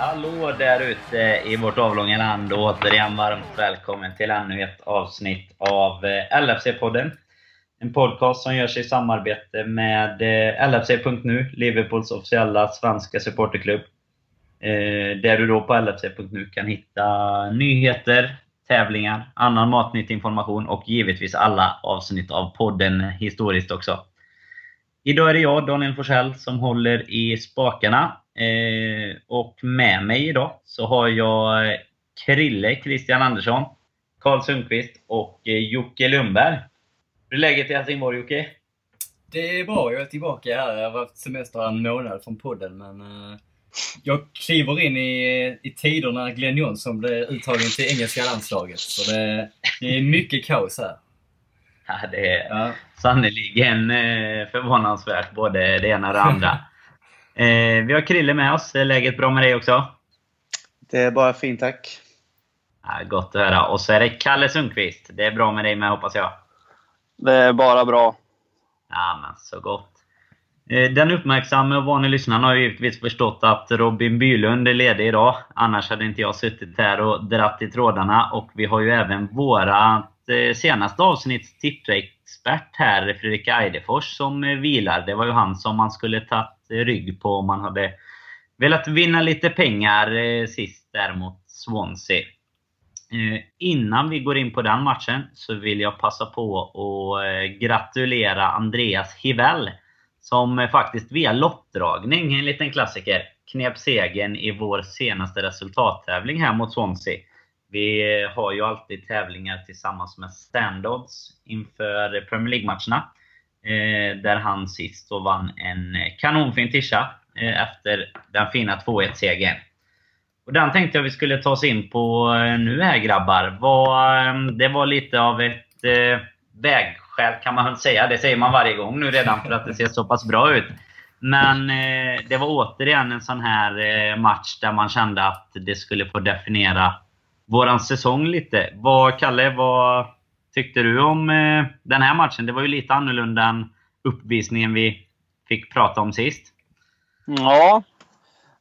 Hallå där ute i vårt avlånga land och återigen varmt välkommen till ännu ett avsnitt av eh, LFC-podden. En podcast som görs i samarbete med eh, LFC.nu, Liverpools officiella svenska supporterklubb. Eh, där du då på LFC.nu kan hitta nyheter, tävlingar, annan matnyttig information och givetvis alla avsnitt av podden historiskt också. Idag är det jag, Daniel Forsell, som håller i spakarna. Eh, och med mig idag så har jag Krille Christian Andersson, Karl Sundqvist och eh, Jocke Lundberg. Hur är läget i Helsingborg Jocke? Det är bra, jag är tillbaka här. Jag har haft semester en månad från podden men eh, jag kliver in i, i tider när Glenn Johnson blev uttagen till engelska landslaget. Så det, det är mycket kaos här. Ja, det är ja. sannerligen förvånansvärt, både det ena och det andra. Eh, vi har Krille med oss. Är läget bra med dig också? Det är bara fint, tack. Ja, gott att höra. Och så är det Kalle Sundqvist. Det är bra med dig med, hoppas jag? Det är bara bra. Ja, men så gott. Eh, den uppmärksamma och vanliga lyssnaren har givetvis förstått att Robin Bylund är ledig idag. Annars hade inte jag suttit här och dratt i trådarna. Och vi har ju även vårat eh, senaste avsnitts tipsexpert här, Fredrik Eidefors, som eh, vilar. Det var ju han som man skulle tagit rygg på om man hade velat vinna lite pengar eh, sist där mot Swansea. Eh, innan vi går in på den matchen så vill jag passa på att eh, gratulera Andreas Hivell som faktiskt via lottdragning, en liten klassiker, knep segern i vår senaste resultattävling här mot Swansea. Vi har ju alltid tävlingar tillsammans med Standards inför Premier League-matcherna. Eh, där han sist så vann en eh, kanonfin tischa eh, efter den fina 2-1-segern. Och den tänkte jag vi skulle ta oss in på eh, nu här grabbar. Eh, det var lite av ett vägskäl kan man väl säga. Det säger man varje gång nu redan för att det ser så pass bra ut. Men eh, det var återigen en sån här eh, match där man kände att det skulle få definiera våran säsong lite. Vad, Kalle, vad tyckte du om eh, den här matchen? Det var ju lite annorlunda än uppvisningen vi fick prata om sist. Ja,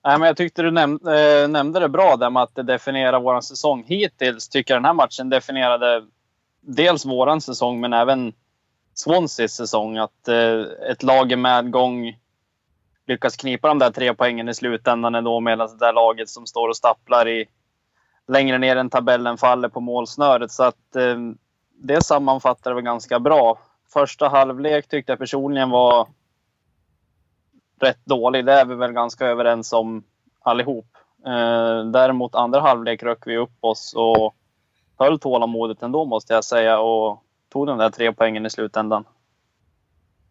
Nej, men jag tyckte du näm äh, nämnde det bra där med att definiera vår säsong. Hittills tycker jag den här matchen definierade dels vår säsong men även Swanseas säsong. Att äh, ett lag i medgång lyckas knipa de där tre poängen i slutändan ändå medan det där laget som står och stapplar i längre ner än tabellen faller på målsnöret. Så att äh, det sammanfattar väl ganska bra. Första halvlek tyckte jag personligen var rätt dålig. Det är vi väl ganska överens om allihop. Eh, däremot andra halvlek rök vi upp oss och höll tålamodet ändå måste jag säga och tog de där tre poängen i slutändan.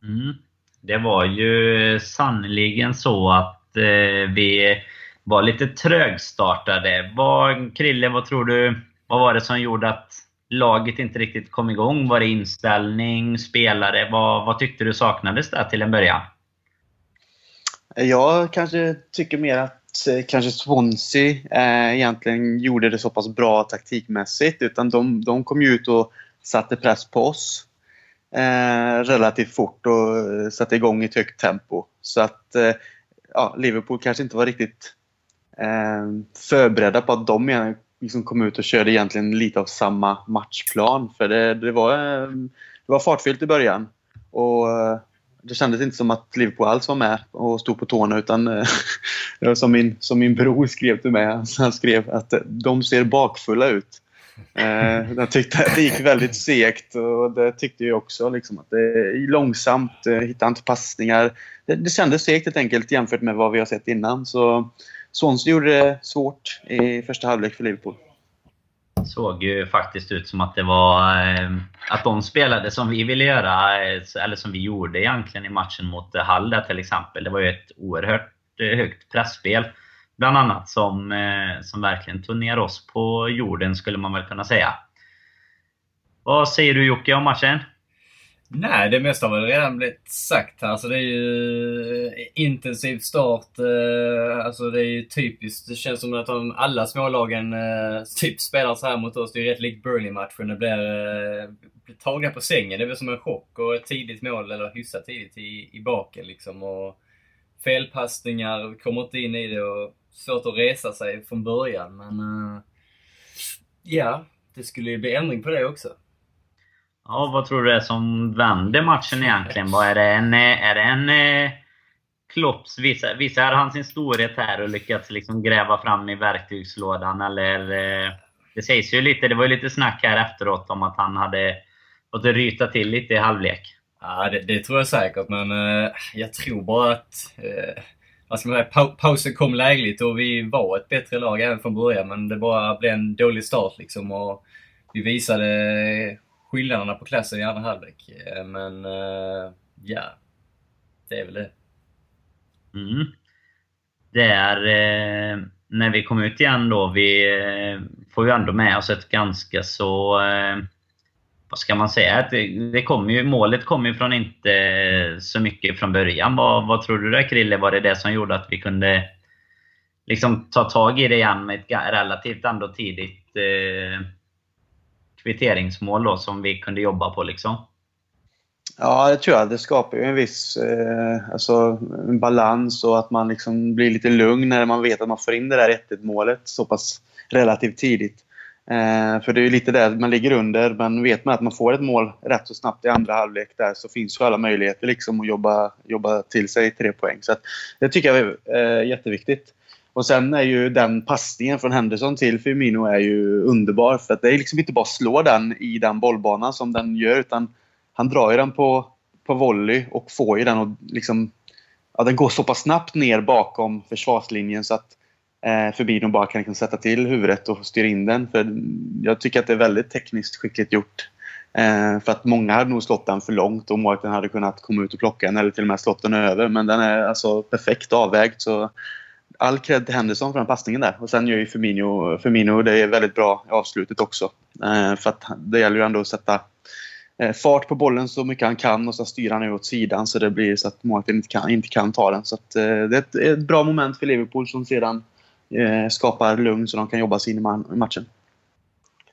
Mm. Det var ju sannoliken så att eh, vi var lite trögstartade. Vad, Krille, vad tror du? Vad var det som gjorde att laget inte riktigt kom igång? Var det inställning, spelare? Vad, vad tyckte du saknades där till en början? Jag kanske tycker mer att eh, kanske Swansea eh, egentligen gjorde det så pass bra taktikmässigt. Utan de, de kom ju ut och satte press på oss eh, relativt fort och eh, satte igång i ett högt tempo. Så att eh, ja, Liverpool kanske inte var riktigt eh, förberedda på att de liksom kom ut och körde egentligen lite av samma matchplan. För det, det var, eh, det var fartfyllt i början. Och eh, det kändes inte som att Liverpool alls var med och stod på tårna utan eh, det var som min, som min bror skrev till mig. Han skrev att de ser bakfulla ut. Eh, jag tyckte att det gick väldigt segt och det tyckte jag också. Liksom, att det är långsamt, hittar hittade inte passningar. Det, det kändes segt helt enkelt jämfört med vad vi har sett innan. Så Swansea gjorde det svårt i första halvlek för Liverpool. Det såg ju faktiskt ut som att det var eh, att de spelade som vi ville göra, eh, eller som vi gjorde egentligen i matchen mot Hall till exempel. Det var ju ett oerhört eh, högt pressspel bland annat som, som verkligen tog ner oss på jorden, skulle man väl kunna säga. Vad säger du Jocke om matchen? Nej, det mesta har väl redan blivit sagt här. Alltså det är ju eh, intensiv start. Eh, alltså det är ju typiskt. Det känns som att de, alla smålagen eh, typ spelar så här mot oss. Det är ju rätt likt Burnley-matchen. Det blir, blir tagna på sängen. Det är väl som en chock och ett tidigt mål, eller hyfsat tidigt i, i baken liksom. Och felpassningar, vi kommer inte in i det. Och svårt att resa sig från början. Men ja, det skulle ju bli ändring på det också. Ja, vad tror du är som vänder matchen egentligen? Vad är det en, är det en eh, Klopps, visar, visar han sin storhet här och lyckats liksom gräva fram i verktygslådan? Eller, eh, det sägs ju lite, det var ju lite snack här efteråt om att han hade fått ryta till lite i halvlek. Ja, det, det tror jag säkert, men eh, jag tror bara att eh, vad ska man säga, pa pausen kom lägligt och vi var ett bättre lag även från början, men det bara blev en dålig start liksom. Och vi visade skillnaderna på klassen i andra halvlek. Eh, men eh, ja, det är väl det. Mm. Det är eh, när vi kom ut igen då, vi eh, får ju ändå med oss ett ganska så eh, vad ska man säga? Att det, det kom ju, målet kom ju från inte eh, så mycket från början. Vad, vad tror du där Krille? Var det det som gjorde att vi kunde liksom ta tag i det igen med ett relativt ändå tidigt eh, kvitteringsmål då, som vi kunde jobba på? Liksom? Ja, det tror jag. Det skapar ju en viss eh, alltså, en balans och att man liksom blir lite lugn när man vet att man får in det där 1 målet så pass relativt tidigt. Eh, för det är ju lite där man ligger under, men vet man att man får ett mål rätt så snabbt i andra halvlek där så finns ju alla möjligheter liksom att jobba, jobba till sig tre poäng. Så det tycker jag är eh, jätteviktigt. Och sen är ju den passningen från Henderson till Firmino är ju underbar. För att det är liksom inte bara att slå den i den bollbanan som den gör utan han drar ju den på, på volley och får ju den och liksom... Ja, den går så pass snabbt ner bakom försvarslinjen så att eh, Firmino bara kan liksom sätta till huvudet och styra in den. För jag tycker att det är väldigt tekniskt skickligt gjort. Eh, för att många hade nog slått den för långt och målvakten hade kunnat komma ut och plocka den eller till och med slått den över. Men den är alltså perfekt avvägd. Så all cred till Henderson för den passningen där. Och sen gör ju Firmino, Firmino det är väldigt bra i avslutet också. Eh, för att det gäller ju ändå att sätta eh, fart på bollen så mycket han kan och så styr han åt sidan så det blir så att målvakten inte kan, inte kan ta den. Så att, eh, det är ett, ett, bra moment för Liverpool som sedan eh, skapar lugn så de kan jobba sig in i matchen.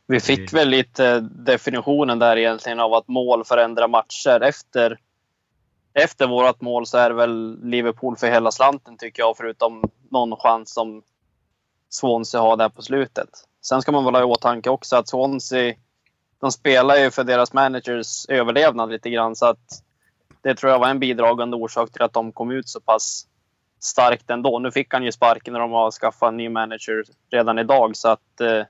Vi fick väl lite eh, definitionen där egentligen av att mål förändrar matcher. Efter, efter vårt mål så är det väl Liverpool för hela slanten tycker jag, förutom någon chans som Swansea har där på slutet. Sen ska man väl ha i åtanke också att Swansea, de spelar ju för deras managers överlevnad lite grann. Så att det tror jag var en bidragande orsak till att de kom ut så pass starkt ändå. Nu fick han ju sparken när de har skaffat en ny manager redan idag. Så att eh,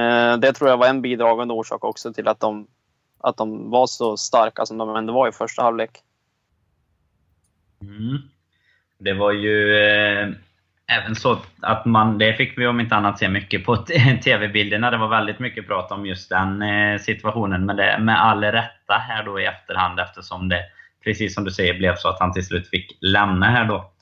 eh det tror jag var en bidragande orsak också till att de, att de var så starka som de ändå var i första halvlek. Mm. Det var ju eh, även så att man, det fick vi om inte annat se mycket på TV-bilderna. Det var väldigt mycket prat om just den eh, situationen. Men det, med all rätta här då i efterhand eftersom det precis som du säger, blev så att han till slut fick lämna här då.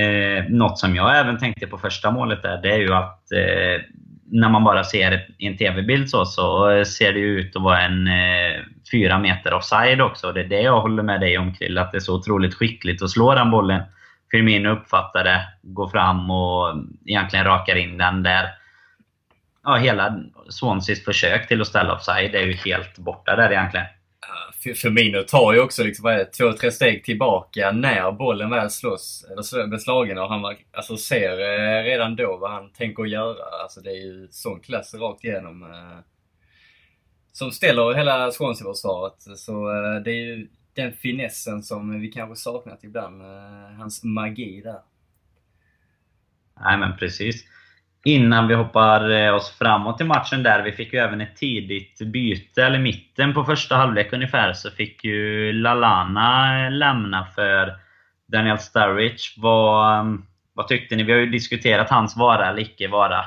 Eh, något som jag även tänkte på första målet där, det är ju att eh, när man bara ser en TV-bild så, så ser det ju ut att vara en eh, fyra meter offside också. Det är det jag håller med dig om Krill, att det är så otroligt skickligt att slå den bollen. Firmino uppfattar det, går fram och egentligen rakar in den där. Ja, hela Swanseas försök till att ställa offside är ju helt borta där egentligen. Firmino tar ju också liksom, vad två, tre steg tillbaka när bollen väl slås, eller blir slagen och han alltså, ser eh, redan då vad han tänker göra. Alltså, det är ju sån klass rakt igenom. Eh, som ställer hela Swansea-försvaret. Så eh, det är ju den finessen som vi kanske saknat ibland. Eh, hans magi där. Nej men precis innan vi hoppar eh, oss framåt i matchen där. Vi fick ju även ett tidigt byte, eller mitten på första halvlek ungefär, så fick ju Lalana eh, lämna för Daniel Sturridge. Vad, mm, vad tyckte ni? Vi har ju diskuterat hans vara eller icke vara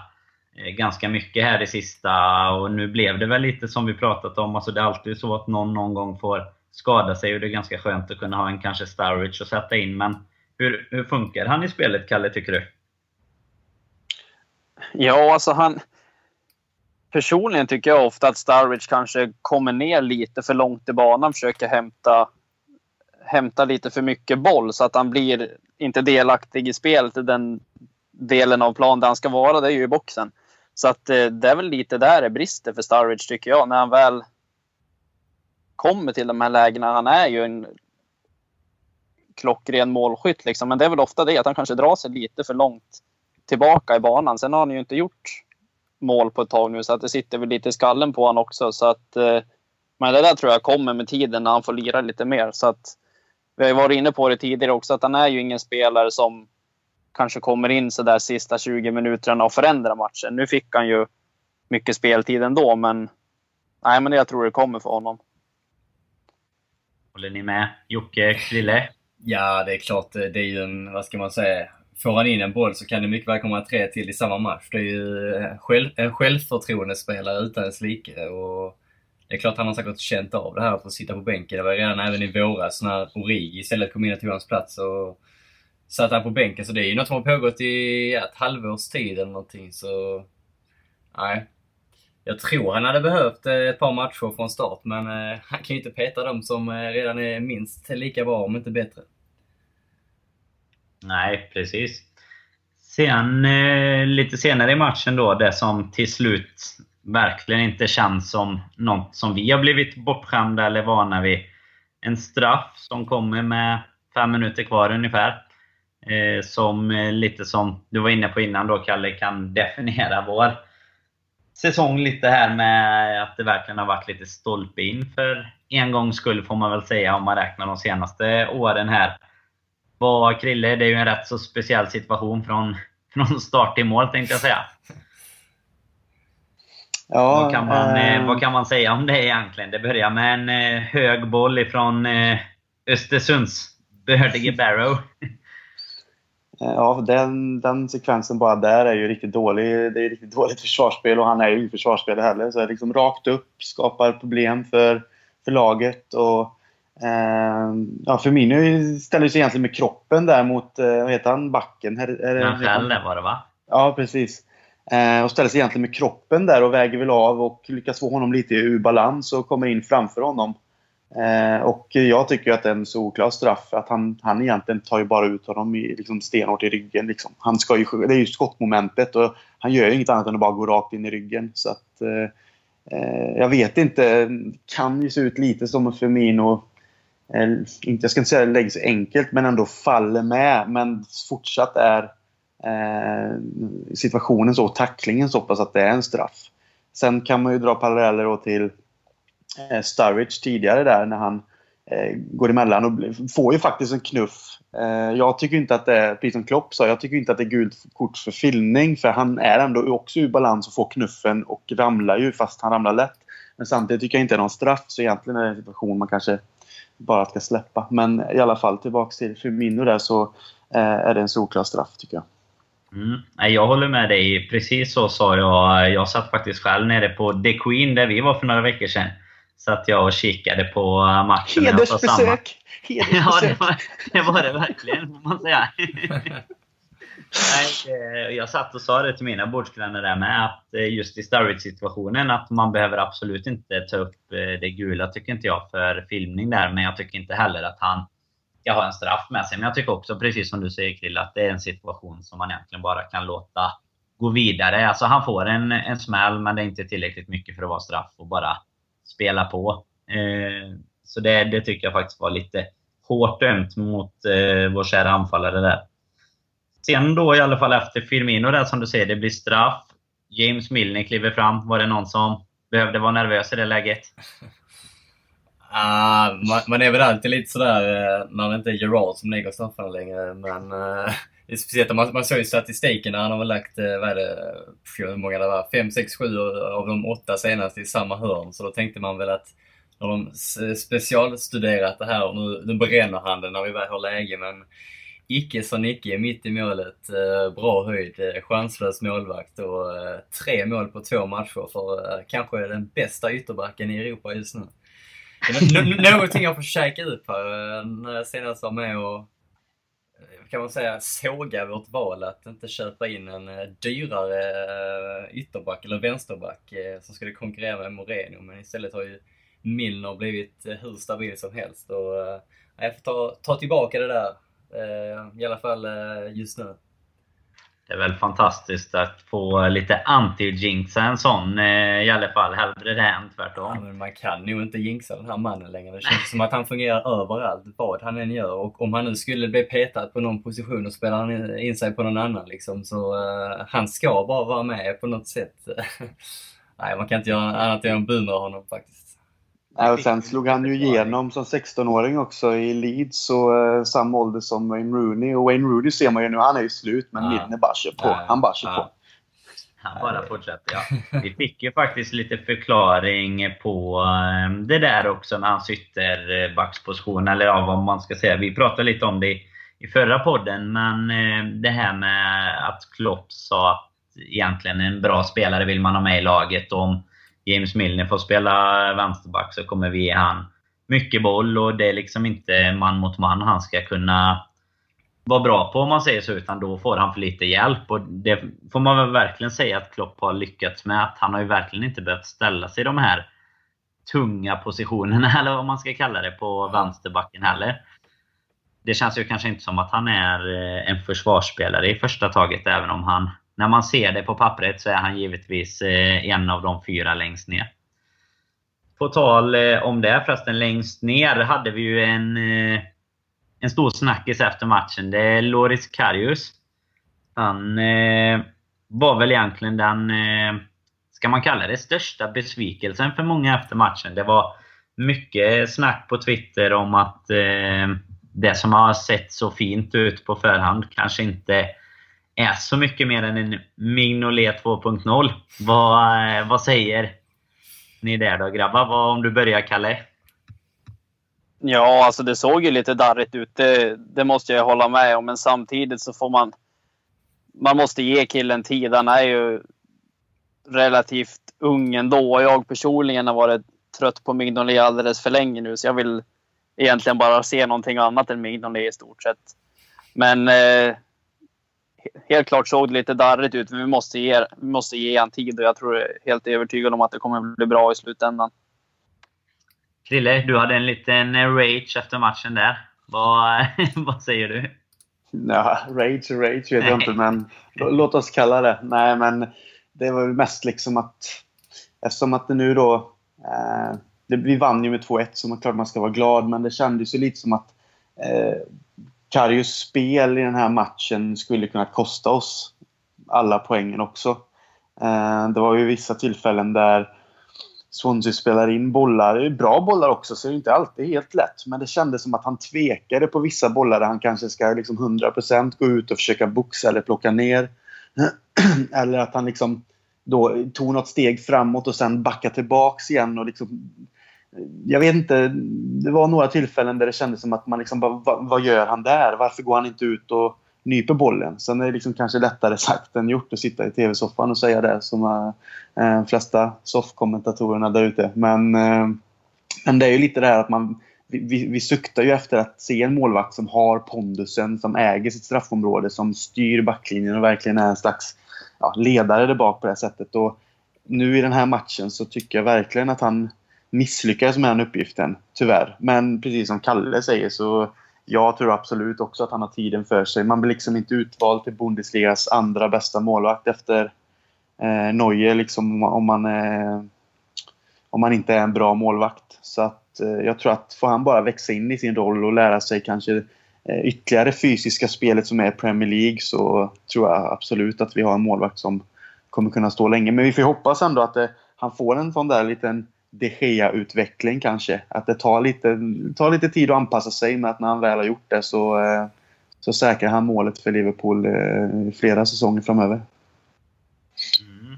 eh, ganska mycket här det sista och nu blev det väl lite som vi pratat om. Alltså det är alltid så att någon någon gång får skada sig och det är ganska skönt att kunna ha en kanske Sturridge att sätta in. Men hur, hur funkar han i spelet, Kalle, tycker du? Ja, alltså han... Personligen tycker jag ofta att Starwich kanske kommer ner lite för långt i banan. Försöker hämta, hämta lite för mycket boll så att han blir inte delaktig i spelet i den delen av plan där han ska vara. Det är ju i boxen. Så att eh, det är väl lite där det brister för Starwich tycker jag. När han väl kommer till de här lägena. Han är ju en klockren målskytt. Liksom. Men det är väl ofta det, att han kanske drar sig lite för långt tillbaka i banan. Sen har han ju inte gjort mål på ett tag nu, så att det sitter väl lite i skallen på honom också. Så att, eh, men det där tror jag kommer med tiden när han får lira lite mer. Så att, vi har ju varit inne på det tidigare också, att han är ju ingen spelare som kanske kommer in så där sista 20 minuterna och förändrar matchen. Nu fick han ju mycket speltid ändå, men, nej, men jag tror det kommer för honom. Håller ni med? Jocke, Krille? Ja, det är klart. Det är ju en, vad ska man säga, får han in en boll så kan det mycket väl komma tre till i samma match. Det är ju eh, själv, en självförtroendespelare utan dess like. Och det är klart han har säkert känt av det här att få sitta på bänken. Det var redan även i våras när Origi istället kom in och tog hans plats. Och satt han på bänken. Så det är ju något som har pågått i ett halvårs tid eller någonting. Så nej, jag tror han hade behövt eh, ett par matcher från start, men eh, han kan ju inte peta dem som redan är minst lika bra, om inte bättre. Nej, precis. Sen eh, lite senare i matchen då, det som till slut verkligen inte känns som något som vi har blivit bortskämda eller vana vid. En straff som kommer med fem minuter kvar ungefär. Eh, som eh, lite som du var inne på innan då Kalle, kan definiera vår säsong lite här med att det verkligen har varit lite stolpe in för en gångs skull får man väl säga om man räknar de senaste åren här. Vad Krille, det är ju en rätt så speciell situation från, från start till mål tänkte jag säga. Ja, vad, kan man, äh... vad kan man säga om det egentligen? Det börjar med en eh, hög boll ifrån Östersunds bördige Barrow. Ja, den, den sekvensen bara där är ju riktigt dålig. Det är riktigt dåligt försvarsspel och han är ju inte försvarsspelare heller. Så liksom rakt upp, skapar problem för, för laget. Och, eh, ja, Firmino ställer sig egentligen med kroppen där mot, eh, vad heter han, backen? Rangel var det va? Ja, precis. Eh, och ställer sig egentligen med kroppen där och väger väl av och lyckas få honom lite ur balans och kommer in framför honom. Eh, och jag tycker att det är en solklar straff. Att han, han egentligen tar ju bara ut honom i, liksom stenhårt i ryggen. Liksom. Han ska ju, det är ju skottmomentet och han gör ju inget annat än att bara gå rakt in i ryggen. Så att, eh, eh jag vet inte. Kan ju se ut lite som en Firmino. Eh, inte, jag ska inte säga att det läggs enkelt, men ändå faller med. Men fortsatt är eh, situationen så, tacklingen så pass att det är en straff. Sen kan man ju dra paralleller till eh, Sturridge tidigare där när han eh, går emellan och får ju faktiskt en knuff. Eh, jag tycker inte att det är, precis som Klopp sa, jag tycker inte att det är gult kort för filmning för han är ändå också ur balans och får knuffen och ramlar ju fast han ramlar lätt. Men samtidigt tycker jag inte det är någon straff så egentligen är det en situation man kanske bara ska släppa. Men i alla fall tillbaks till Firmino där så eh, är det en solklar straff tycker jag. Mm. Jag håller med dig. Precis så sa jag. Jag satt faktiskt själv nere på The Queen där vi var för några veckor sedan satt jag och kikade på matchen. Hedersbesök! Hedersbesök! Ja, det var, det var det verkligen, får man säga. Nej, eh, jag satt och sa det till mina bordsgrannar där med, att eh, just i Sturridge-situationen, att man behöver absolut inte ta upp eh, det gula, tycker inte jag, för filmning där. Men jag tycker inte heller att han ska ha en straff med sig. Men jag tycker också, precis som du säger Krill, att det är en situation som man egentligen bara kan låta gå vidare. Alltså han får en, en smäll, men det är inte tillräckligt mycket för att vara straff. Och bara spela på. Eh, så det, det tycker jag faktiskt var lite hårt dömt mot eh, vår kära anfallare där. Sen då i alla fall efter Firmino där som du säger, det blir straff. James Milner kliver fram. Var det någon som behövde vara nervös i det läget? Uh, man, man, är väl alltid lite sådär eh, uh, när det inte är Gerard som lägger straffarna längre. Men uh, det är speciellt man, man såg ju statistiken när han har lagt, uh, vad är det, hur många det var? 5, 6, 7 av de åtta senaste i samma hörn. Så då tänkte man väl att när de specialstuderat det här och nu, nu bränner han det när vi väl har läge. Men icke sa Nicke, mitt i målet. Eh, bra höjd, eh, chanslös målvakt och eh, tre mål på två matcher för kanske den bästa ytterbacken i Europa just nu. Någonting jag får käka upp här när jag senast var med och kan man säga såga vårt val att inte köpa in en dyrare ytterback eller vänsterback som skulle konkurrera med Moreno. Men istället har ju Milner blivit hur stabil som helst. Och, jag får ta, ta tillbaka det där. I alla fall just nu. det är väl fantastiskt att få lite anti-jinxa en sån eh, i alla fall. Hellre det än tvärtom. Ja, men man kan nog inte jinxa den här mannen längre. Det känns som att han fungerar överallt, vad han än gör. Och om han nu skulle bli petad på någon position och spelar han in sig på någon annan liksom, så uh, han ska bara vara med på något sätt. Nej, man kan inte göra annat än att beundra honom faktiskt. Ja, och sen slog han ju igenom som 16-åring också i Leeds och uh, samma ålder som Wayne Rooney. Och Wayne Rooney ser man ju nu, han är ju slut, men ja. Milner bara kör på. Ja. Han bara kör ja. på. Han bara fortsätter, ja. Vi fick ju faktiskt lite förklaring på um, det där också med hans ytterbacksposition, eller ja, vad man ska säga. Vi pratade lite om det i förra podden, men det här med att Klopp sa att egentligen en bra spelare vill man ha med i laget. Om James Milner får spela vänsterback så kommer vi ge han mycket boll och det är liksom inte man mot man han ska kunna vara bra på om man säger så, utan då får han för lite hjälp. Och det får man väl verkligen säga att Klopp har lyckats med. Att han har ju verkligen inte behövt ställa sig i de här tunga positionerna, eller vad man ska kalla det, på vänsterbacken heller. Det känns ju kanske inte som att han är eh, en försvarsspelare i första taget, även om han när man ser det på pappret så är han givetvis eh, en av de fyra längst ner. På tal eh, om det förresten, längst ner hade vi ju en, eh, en stor snackis efter matchen. Det är Loris Karius. Han var väl egentligen den, ska man kalla det, största besvikelsen för många efter matchen. Det var mycket snack på Twitter om att det som har sett så fint ut på förhand kanske inte är så mycket mer än en Mignolet 2.0. Vad, eh, vad säger ni där då grabbar? Vad, om du börjar Kalle? Ja, alltså det såg ju lite darrigt ut. Det, det, måste jag hålla med om. Men samtidigt så får man... Man måste ge killen tid. Han är ju relativt ung ändå. Jag personligen har varit trött på Mignolet alldeles för länge nu. Så jag vill egentligen bara se någonting annat än Mignolet i stort sett. Men eh, helt klart såg det lite darrigt ut. Men vi måste ge, vi måste ge han tid och jag tror helt övertygad om att det kommer bli bra i slutändan. Krille, du hade en liten rage efter matchen där. Vad, vad säger du? Ja, rage och rage vet jag inte, men låt oss kalla det. Nej, men det var väl mest liksom att eftersom att det nu då... Eh, det, vi vann ju med 2-1 så man klart man ska vara glad, men det kändes ju lite som att eh, Karius spel i den här matchen skulle kunna kosta oss alla poängen också. Eh, det var ju vissa tillfällen där Swansea spelar in bollar, bra bollar också, så det är inte alltid helt lätt. Men det kändes som att han tvekade på vissa bollar där han kanske ska liksom 100% gå ut och försöka boxa eller plocka ner. eller att han liksom då tog något steg framåt och sen backade tillbaks igen och liksom jag vet inte, det var några tillfällen där det kändes som att man liksom bara, vad, vad gör han där? Varför går han inte ut och nyper bollen? Sen är det liksom kanske lättare sagt än gjort att sitta i tv-soffan och säga det som de flesta soffkommentatorerna där ute. Men, eh, men det är ju lite det här att man vi, vi suktar ju efter att se en målvakt som har pondusen, som äger sitt straffområde, som styr backlinjen och verkligen är en slags ja, ledare där bak på det här sättet. Och nu i den här matchen så tycker jag verkligen att han misslyckades med den uppgiften, tyvärr. Men precis som Kalle säger så jag tror absolut också att han har tiden för sig. Man blir liksom inte utvald till Bundesligas andra bästa målvakt efter eh, Neuer liksom, om, man, eh, om man inte är en bra målvakt. Så att, eh, jag tror att får han bara växa in i sin roll och lära sig kanske eh, ytterligare fysiska spelet som är Premier League så tror jag absolut att vi har en målvakt som kommer kunna stå länge. Men vi får hoppas ändå att eh, han får en sån där liten de Gea-utveckling kanske. Att det tar lite, tar lite tid att anpassa sig men att när han väl har gjort det så, eh, så säkrar han målet för Liverpool eh, flera säsonger framöver. Mm.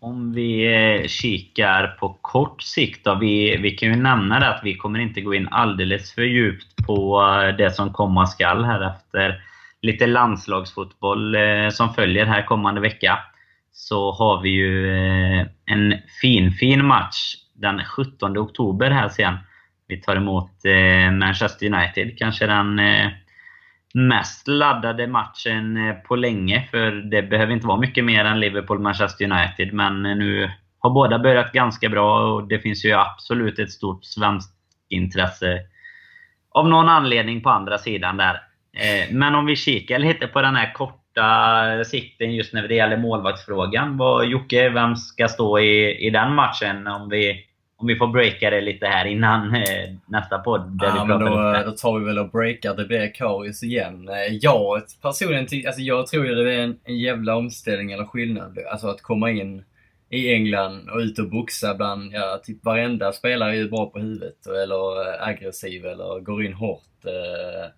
Om vi eh, kikar på kort sikt då. Vi, vi kan ju nämna det att vi kommer inte gå in alldeles för djupt på det som komma skall här efter lite landslagsfotboll som följer här kommande vecka så har vi ju eh, en fin, fin match den 17 oktober här sen. Vi tar emot eh, Manchester United. Kanske den eh, mest laddade matchen på länge. För det behöver inte vara mycket mer än Liverpool-Manchester United. Men nu har båda börjat ganska bra och det finns ju absolut ett stort svenskt intresse av någon anledning på andra sidan där. Men om vi kikar lite på den här korta borta sikten just när det gäller målvaktsfrågan. Vad, Jocke, vem ska stå i, i den matchen? Om vi, om vi får breaka det lite här innan eh, nästa podd. Där ja, men då, då tar vi väl och breakar. Det blir Karius igen. Eh, jag personligen alltså jag tror ju det är en, en jävla omställning eller skillnad. Alltså att komma in i England och ut och boxa bland, ja, typ varenda spelare är ju bra på huvudet eller eh, aggressiv eller går in hårt. Eh,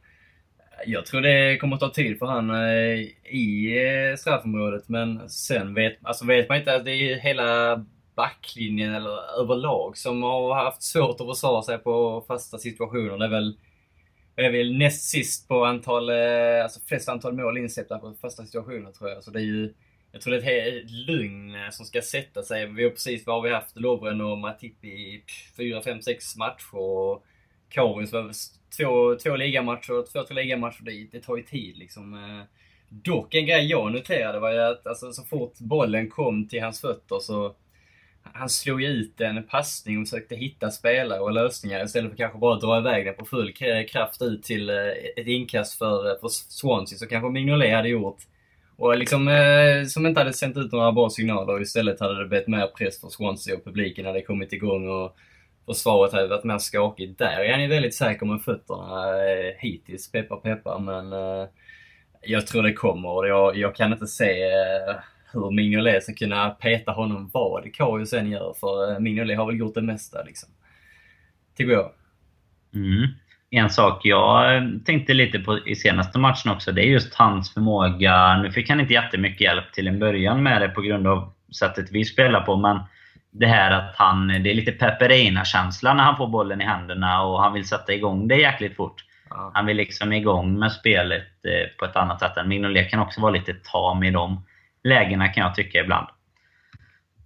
jag tror det kommer att ta tid för han eh, i eh, straffområdet men sen vet, alltså vet man inte att det är hela backlinjen eller överlag som har haft svårt att försvara sig på fasta situationer. Det är väl, är väl näst sist på antal, eh, alltså flest antal mål insläppta på fasta situationer tror jag. Så det är ju jag tror det är ett lugn som ska sätta sig. Vi har precis vad vi haft Lovren och Matip i 4, 5, 6 matcher. Och Karius var två, två ligamatcher, två-tre ligamatcher. Det, det tar ju tid liksom. Eh, dock en grej jag noterade var ju att alltså, så fort bollen kom till hans fötter så han slog ju ut en passning och försökte hitta spelare och lösningar istället för kanske bara dra iväg den på full kraft ut till eh, ett inkast för, eh, för Swansea. som kanske Mignolet hade gjort och liksom, eh, som inte hade sänt ut några bra signaler istället hade det blivit mer press för Swansea och publiken hade kommit igång och försvaret hade varit mer skakigt. Där är han ju väldigt säker med fötterna eh, hittills, peppar peppar, men eh, jag tror det kommer jag, jag kan inte se eh, hur Mignolet ska kunna peta honom vad Karius sen gör, för eh, Mignolet har väl gjort det mesta liksom. Tycker jag. Mm en sak jag eh, tänkte lite på i senaste matchen också, det är just hans förmåga. Nu fick han inte jättemycket hjälp till en början med det på grund av sättet vi spelar på, men det här att han, det är lite Peperina-känsla när han får bollen i händerna och han vill sätta igång det jäkligt fort. Ja. Han vill liksom igång med spelet eh, på ett annat sätt än Mignolet kan också vara lite tam i de lägena kan jag tycka ibland.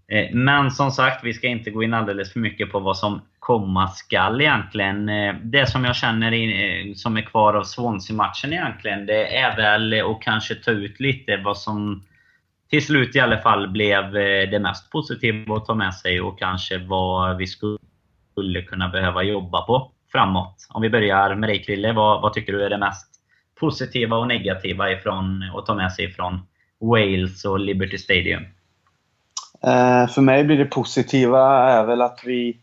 Eh, men som sagt, vi ska inte gå in alldeles för mycket på vad som komma skall egentligen. Eh, det som jag känner som är kvar av Swansea-matchen egentligen, det är väl att kanske ta ut lite vad som till slut i alla fall blev eh, det mest positiva att ta med sig och kanske vad vi skulle kunna behöva jobba på framåt. Om vi börjar med dig Krille, vad, vad tycker du är det mest positiva och negativa ifrån, att ta med sig från Wales och Liberty Stadium? Eh, för mig blir det positiva är väl att vi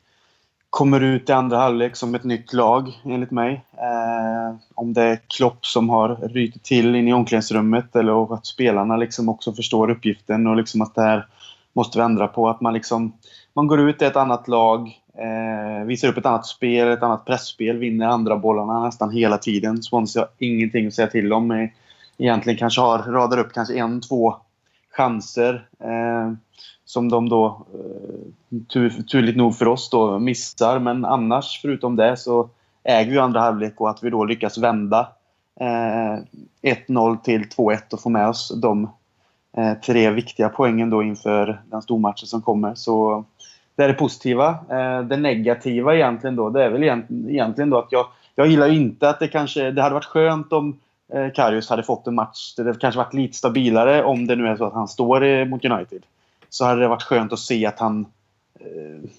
kommer ut i andra halvlek som ett nytt lag, enligt mig. Eh, om det är Klopp som har rytit till in i omklädningsrummet eller att spelarna liksom också förstår uppgiften och liksom att det här måste vi ändra på. Att man liksom man går ut i ett annat lag, eh, visar upp ett annat spel, ett annat pressspel, vinner andra bollarna nästan hela tiden. Swansea har ingenting att säga till om. Egentligen kanske har, radar upp kanske en, två chanser. Eh, som de då, eh, tur, turligt nog för oss, då, missar. Men annars, förutom det, så äger vi andra halvlek och att vi då lyckas vända eh, 1-0 till 2-1 och få med oss de eh, tre viktiga poängen då inför den stormatchen som kommer. Så det är det positiva. Eh, det negativa egentligen då, det är väl egentligen då att jag, jag gillar inte att det kanske, det hade varit skönt om eh, Karius hade fått en match där det kanske varit lite stabilare om det nu är så att han står eh, mot United så hade det varit skönt att se att han eh,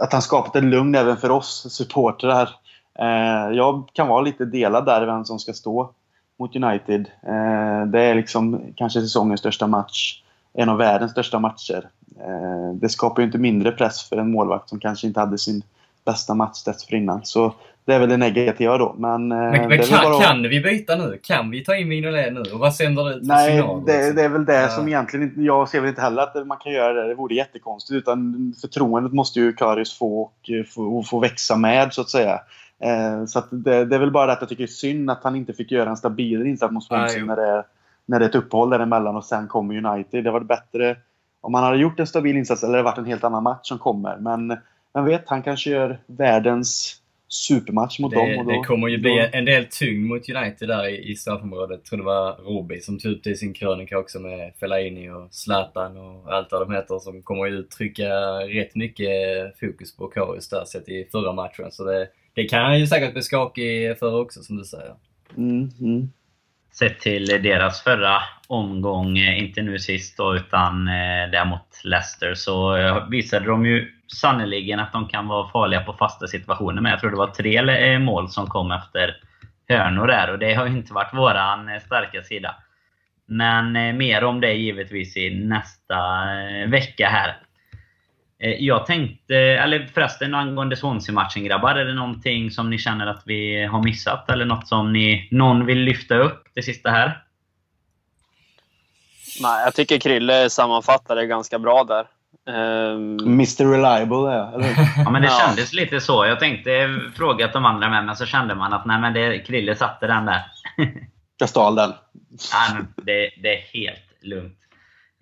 att han skapat en lugn även för oss supportrar. Eh, jag kan vara lite delad där vem som ska stå mot United. Eh, det är liksom kanske säsongens största match. En av världens största matcher. Eh, det skapar ju inte mindre press för en målvakt som kanske inte hade sin bästa match dessförinnan. Så det är väl det negativa då. Men, eh, men, men kan, bara... kan, vi byta nu? Kan vi ta in Mignolet nu? Och vad sänder det ut för Nej, signal? Det, det är väl det ja. som egentligen inte... Jag ser väl inte heller att man kan göra det. Det vore jättekonstigt. Utan förtroendet måste ju Karius få och få, få växa med så att säga. Eh, så att det, det, är väl bara att jag tycker det är synd att han inte fick göra en stabilare insats mot Swansea när, det, när det är ett uppehåll däremellan och sen kommer United. Det var bättre om han hade gjort en stabil insats eller det varit en helt annan match som kommer. Men vem vet, han kanske gör världens supermatch mot det, dem. Och då, det kommer ju bli en del tyngd mot United där i, i straffområdet. Jag tror det var Robi som tog upp det i sin krönika också med Fellaini och Zlatan och allt vad de heter som kommer ju trycka rätt mycket fokus på Karius där sett i förra matchen. Så det, det kan han ju säkert bli skakig för också som du säger. Mm, mm. Sett till deras förra omgång, eh, inte nu sist då, utan eh, där mot Leicester, så eh, visade de ju sannerligen att de kan vara farliga på fasta situationer. Men jag tror det var tre eh, mål som kom efter hörnor där och det har ju inte varit våran eh, starka sida. Men eh, mer om det givetvis i nästa vecka här. Jag tänkte, eller förresten angående Swansea-matchen grabbar. Är det någonting som ni känner att vi har missat? Eller något som ni, någon vill lyfta upp det sista här? Nej, jag tycker Krille sammanfattade det ganska bra där. Um... Mr Reliable, ja. Eller? ja, men det ja. kändes lite så. Jag tänkte fråga de andra med, men så kände man att nej, men det, Krille satte den där. jag stal den. Nej, det, det är helt lugnt.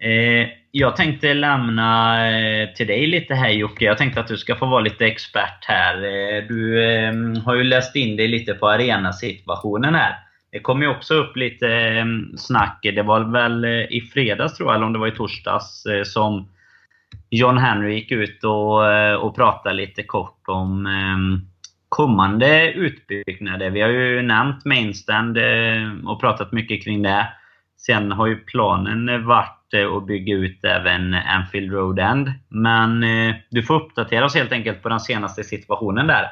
Eh, jag tänkte lämna eh, till dig lite här Jocke. Jag tänkte att du ska få vara lite expert här. Eh, du ehm, har ju läst in dig lite på arenasituationen här. Det kom ju också upp lite ehm, snack. Det var väl eh, i fredags tror jag, eller om det var i torsdags, eh, som John Henry gick ut och, eh, och pratade lite kort om ehm, kommande utbyggnader. Vi har ju nämnt Mainstand eh, och pratat mycket kring det. Sen har ju planen varit eh, att bygga ut även Anfield Road End. Men du får uppdatera oss helt enkelt på den senaste situationen där.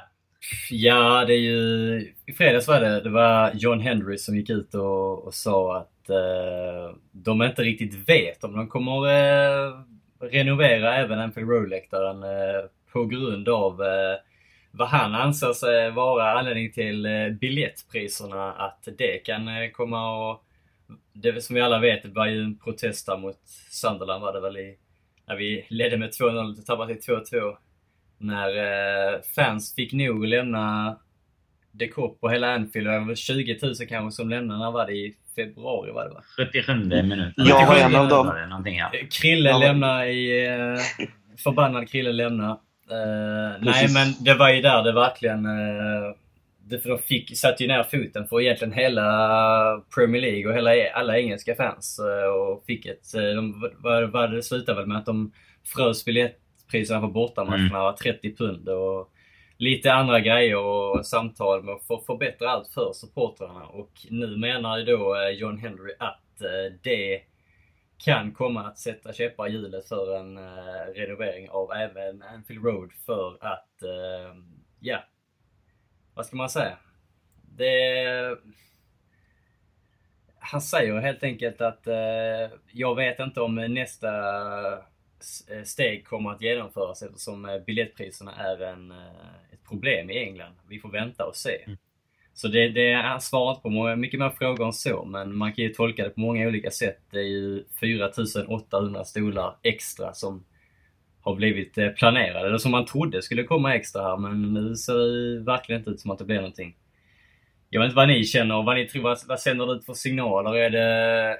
Ja, det är ju... I fredags var det, det var John Henry som gick ut och, och sa att eh, de inte riktigt vet om de kommer eh, renovera även Anfield Road-läktaren eh, på grund av eh, vad han anser sig vara anledning till eh, biljettpriserna. Att det kan eh, komma och... Det som vi alla vet, det var ju en protest där mot Sunderland var det väl i... När vi ledde med 2-0 och tappade till 2-2 när eh, fans fick nog lämna DeCorp och hela Anfield. Det var 20 000 kanske som lämnade. När var det? I februari var det va? 77 minuten. Jag var en av dem. Ja. Krille ja. lämnade i... Eh, förbannad Krille lämnade. Uh, nej men det var ju där det verkligen... Uh, det, för de fick, satte ju ner foten för egentligen hela Premier League och hela, alla engelska fans. Uh, och fick ett... De, vad, vad det slutade väl med att de frös biljett priserna på bortamatcherna mm. var 30 pund och lite andra grejer och samtal med att förbättra allt för supportrarna. Och nu menar ju då eh, John Henry att eh, det kan komma att sätta käppar i hjulet för en uh, renovering av även Anfield Road för att, uh, ja, vad ska man säga? Det... Han säger helt enkelt att uh, jag vet inte om nästa steg kommer att genomföras eftersom biljettpriserna är en, problem i England. Vi får vänta och se. Mm. Så det, det är svarat på många, mycket mer frågor än så, men man kan ju tolka det på många olika sätt. Det är ju 4800 stolar extra som har blivit planerade, eller som man trodde skulle komma extra här, men nu ser det verkligen inte ut som att det blir någonting. Jag vet inte vad ni känner, vad ni tror, vad, vad sänder det ut för signaler? Är det,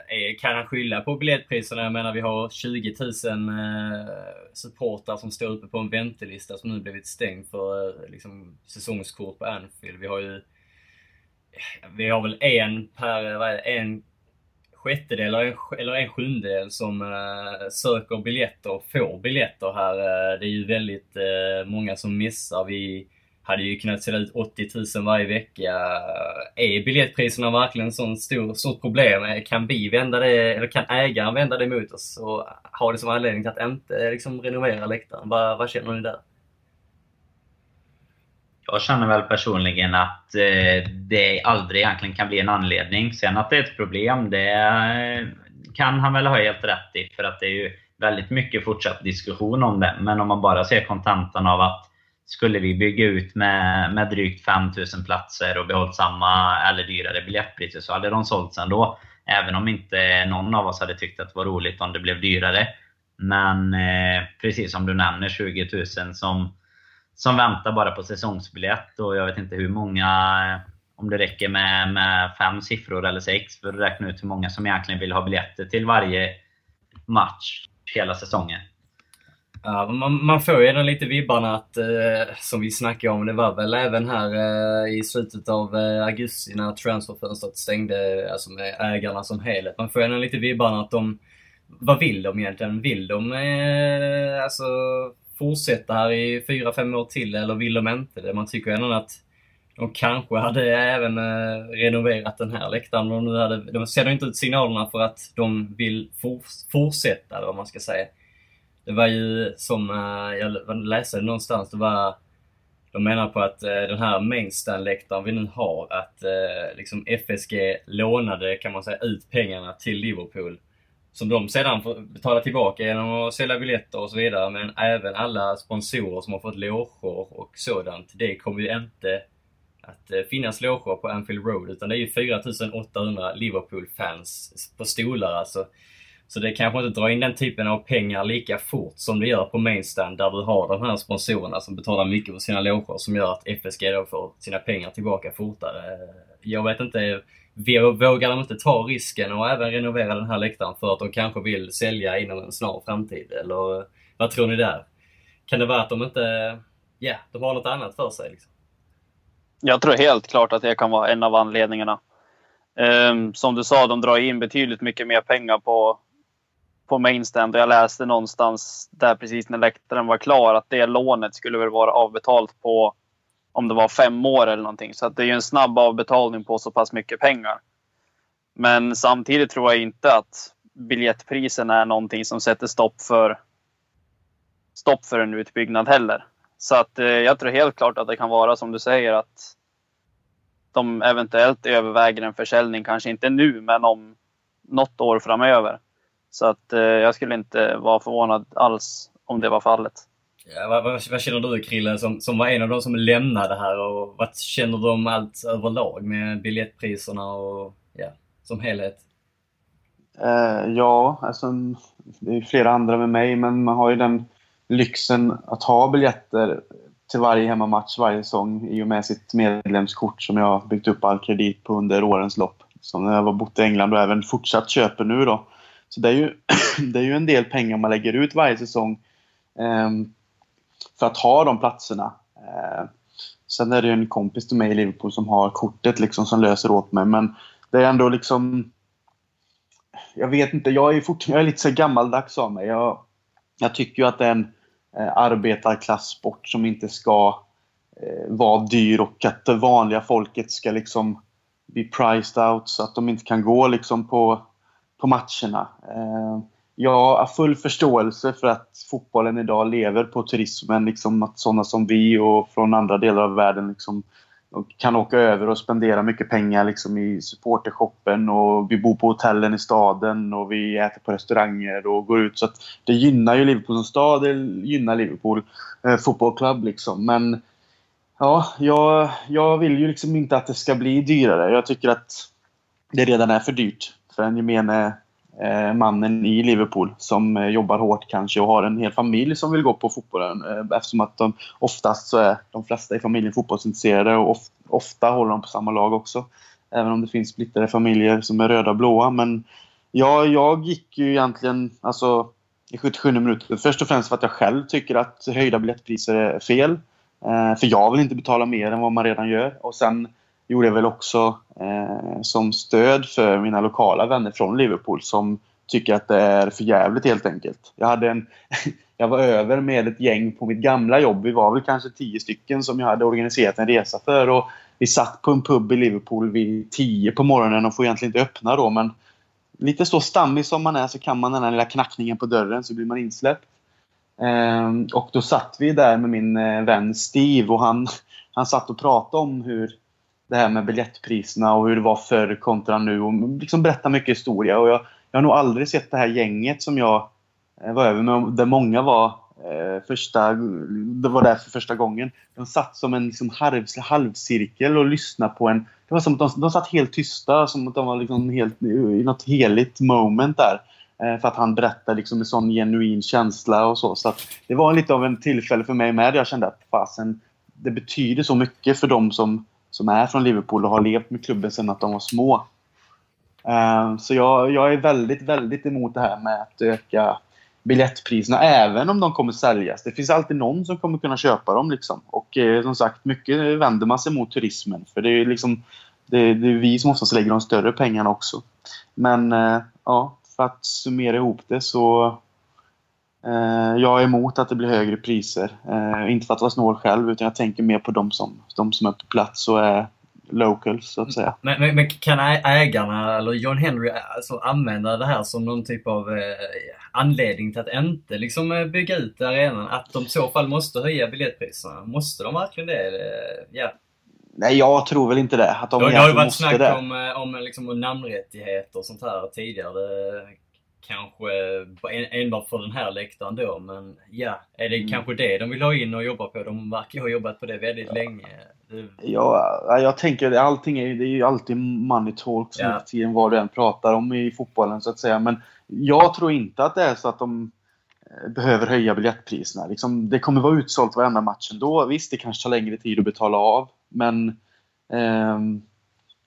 är, kan han skylla på biljettpriserna? Jag menar vi har 20 000 eh, supportrar som står uppe på en väntelista som nu blivit stängd för eh, liksom, säsongskort på Anfield. Vi har ju eh, vi har väl en per, vad är det, en sjättedel eller en, eller en sjundedel som eh, söker biljetter och får biljetter här. Eh, det är ju väldigt eh, många som missar. Vi hade ju kunnat sälja ut 80 000 varje vecka. Är biljettpriserna verkligen ett sånt stor, stort problem? Kan vi vända det, eller kan ägaren vända det mot oss och ha det som anledning till att inte liksom, renovera läktaren? Vad, vad känner ni där? Jag känner väl personligen att eh, det aldrig egentligen kan bli en anledning. Sen att det är ett problem, det kan han väl ha helt rätt i. För att det är ju väldigt mycket fortsatt diskussion om det. Men om man bara ser kontentan av att skulle vi bygga ut med, med drygt 5000 platser och behållit samma eller dyrare biljettpriser så hade de sålts ändå. Även om inte någon av oss hade tyckt att det var roligt om det blev dyrare. Men eh, precis som du nämner, 20 000 som, som väntar bara på säsongsbiljett. Och jag vet inte hur många, om det räcker med, med fem siffror eller sex för att räkna ut hur många som egentligen vill ha biljetter till varje match hela säsongen. Ja, man, man får ju ändå lite vibbarna att, eh, som vi snackade om, det var väl även här eh, i slutet av eh, augusti när transferfönstret stängde, alltså med ägarna som helhet. Man får ändå lite vibbarna att de, vad vill de egentligen? Vill de eh, alltså fortsätta här i fyra fem år till eller vill de inte det? Man tycker ändå att de kanske hade även eh, renoverat den här läktaren. De, nu hade, de sänder inte ut signalerna för att de vill for, fortsätta, eller vad man ska säga. Det var ju som, eh, jag läste någonstans, det var de menar på att eh, den här mainstand-läktaren vi nu har, att eh, liksom FSG lånade, kan man säga, ut pengarna till Liverpool. Som de sedan får betala tillbaka genom att sälja biljetter och så vidare. Men även alla sponsorer som har fått loger och sådant. Det kommer ju inte att finnas loger på Anfield Road. Utan det är ju 4800 Liverpool-fans på stolar alltså. Så det kanske inte drar in den typen av pengar lika fort som det gör på Mainstand där du har de här sponsorerna som betalar mycket för sina loger som gör att FSG då får sina pengar tillbaka fortare. Jag vet inte, vågar de inte ta risken och även renovera den här läktaren för att de kanske vill sälja inom en snar framtid? Eller vad tror ni där? Kan det vara att de inte, ja, yeah, de har något annat för sig? Liksom? Jag tror helt klart att det kan vara en av anledningarna. Um, som du sa, de drar in betydligt mycket mer pengar på, på mainstand. Jag läste någonstans där precis när läktaren var klar att det lånet skulle väl vara avbetalt på om det var fem år eller någonting. Så det är ju en snabb avbetalning på så pass mycket pengar. Men samtidigt tror jag inte att biljettprisen är någonting som sätter stopp för stopp för en utbyggnad heller. Så att eh, jag tror helt klart att det kan vara som du säger att de eventuellt överväger en försäljning, kanske inte nu, men om något år framöver. Så att eh, jag skulle inte vara förvånad alls om det var fallet. Ja, vad, vad, vad, känner du Krille som, som var en av de som lämnade här och vad känner du om allt överlag med biljettpriserna och ja, som helhet? Uh, ja, alltså, det är flera andra med mig men man har ju den lyxen att ha biljetter till varje hemmamatch varje säsong i och med sitt medlemskort som jag har byggt upp all kredit på under årens lopp. Som när jag var bott i England och även fortsatt köper nu då. Så det är ju, det är ju en del pengar man lägger ut varje säsong eh, för att ha de platserna. Eh, sen är det ju en kompis till mig i Liverpool som har kortet liksom som löser åt mig men det är ändå liksom jag vet inte, jag är, fort, jag är lite så gammaldags av mig. Jag, jag tycker ju att det är en eh, arbetarklassport som inte ska eh, vara dyr och att det vanliga folket ska liksom bli priced out så att de inte kan gå liksom på, på matcherna. Eh, jag har full förståelse för att fotbollen idag lever på turismen. Liksom att sådana som vi och från andra delar av världen liksom kan åka över och spendera mycket pengar liksom i supportershoppen och vi bor på hotellen i staden och vi äter på restauranger och går ut. Så att det gynnar ju Liverpool som stad, det gynnar Liverpool eh, fotbollsklubb liksom. Men ja, jag, jag vill ju liksom inte att det ska bli dyrare. Jag tycker att det redan är för dyrt för den gemene eh, mannen i Liverpool som eh, jobbar hårt kanske och har en hel familj som vill gå på fotbollen. Eh, eftersom att de oftast så är de flesta i familjen fotbollsintresserade och ofta håller de på samma lag också. Även om det finns splittrade familjer som är röda och blåa. Men ja, jag gick ju egentligen alltså, i 77 minuter först och främst för att jag själv tycker att höjda biljettpriser är fel. För jag vill inte betala mer än vad man redan gör. Och sen gjorde jag väl också eh, som stöd för mina lokala vänner från Liverpool som tycker att det är för jävligt helt enkelt. Jag, hade en, jag var över med ett gäng på mitt gamla jobb. Vi var väl kanske tio stycken som jag hade organiserat en resa för. Och vi satt på en pub i Liverpool vid tio på morgonen och får egentligen inte öppna då men lite så stammig som man är så kan man den här lilla knackningen på dörren så blir man insläppt. Ehm, och då satt vi där med min eh, vän Steve och han, han satt och pratade om hur det här med biljettpriserna och hur det var förr kontra nu. Och liksom berätta mycket historia. Och jag, jag har nog aldrig sett det här gänget som jag eh, var över med, där många var eh, första, det var där för första gången. De satt som en liksom halv, halvcirkel och lyssnade på en... Det var som att de, de satt helt tysta, som att de var liksom helt, i något heligt moment där. Eh, för att han berättade liksom med sån genuin känsla och så. Så det var lite av en tillfälle för mig med. Jag kände att fasen, det betyder så mycket för dem som som är från Liverpool och har levt med klubben sedan att de var små. Ehm, så jag, jag är väldigt, väldigt emot det här med att öka biljettpriserna, även om de kommer säljas. Det finns alltid någon som kommer kunna köpa dem. Liksom. Och eh, som sagt, mycket vänder man sig mot turismen. För det är liksom det, det är vi som oftast lägger de större pengarna också. Men eh, ja, för att summera ihop det så jag är emot att det blir högre priser. Eh, inte för att vara snål själv, utan jag tänker mer på de som, de som är på plats och är locals så att säga. Men, men, men kan ägarna eller John Henry alltså, använda det här som någon typ av eh, anledning till att inte liksom, eh, bygga ut arenan? Att de i så fall måste höja biljettpriserna? Måste de verkligen det? Ja. Nej, jag tror väl inte det. Att de det, det har ju varit snack det. om, eh, om liksom, namnrättigheter och sånt här tidigare. Kanske enbart för den här läktaren då, men ja, är det mm. kanske det de vill ha in och jobba på? De verkar ha jobbat på det väldigt ja. länge. Det... Ja, jag tänker att allting är, det är ju alltid money talks ja. tiden vad du än pratar om i fotbollen så att säga. Men jag tror inte att det är så att de eh, behöver höja biljettpriserna. Liksom, det kommer vara utsålt varenda match ändå. Visst, det kanske tar längre tid att betala av, men eh,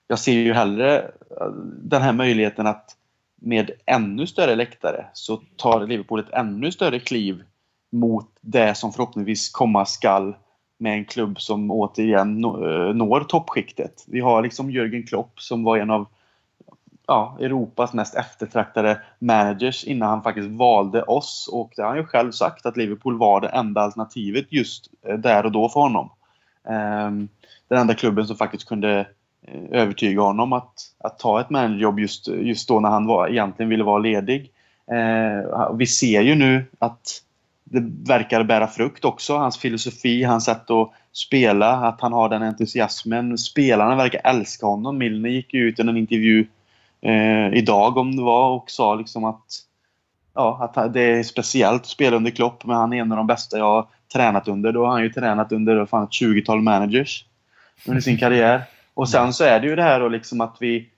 jag ser ju hellre eh, den här möjligheten att med ännu större läktare så tar Liverpool ett ännu större kliv mot det som förhoppningsvis komma skall med en klubb som återigen eh, når toppskiktet. Vi har liksom Jürgen Klopp som var en av ja, Europas mest eftertraktade managers innan han faktiskt valde oss. Och det har han ju själv sagt att Liverpool var det enda alternativet just eh, där och då för honom. Ehm, den enda klubben som faktiskt kunde övertyga honom att, att ta ett managerjobb just, just då när han var, egentligen ville vara ledig. Eh, vi ser ju nu att det verkar bära frukt också. Hans filosofi, hans sätt att spela, att han har den entusiasmen. Spelarna verkar älska honom. Milner gick ju ut i en intervju eh, idag om det var och sa liksom att, ja, att det är speciellt att spela under Klopp men han är en av de bästa jag har tränat under. Då har han ju tränat under fan, ett 20-tal managers under sin karriär. Och sen så är det ju det här då liksom att vi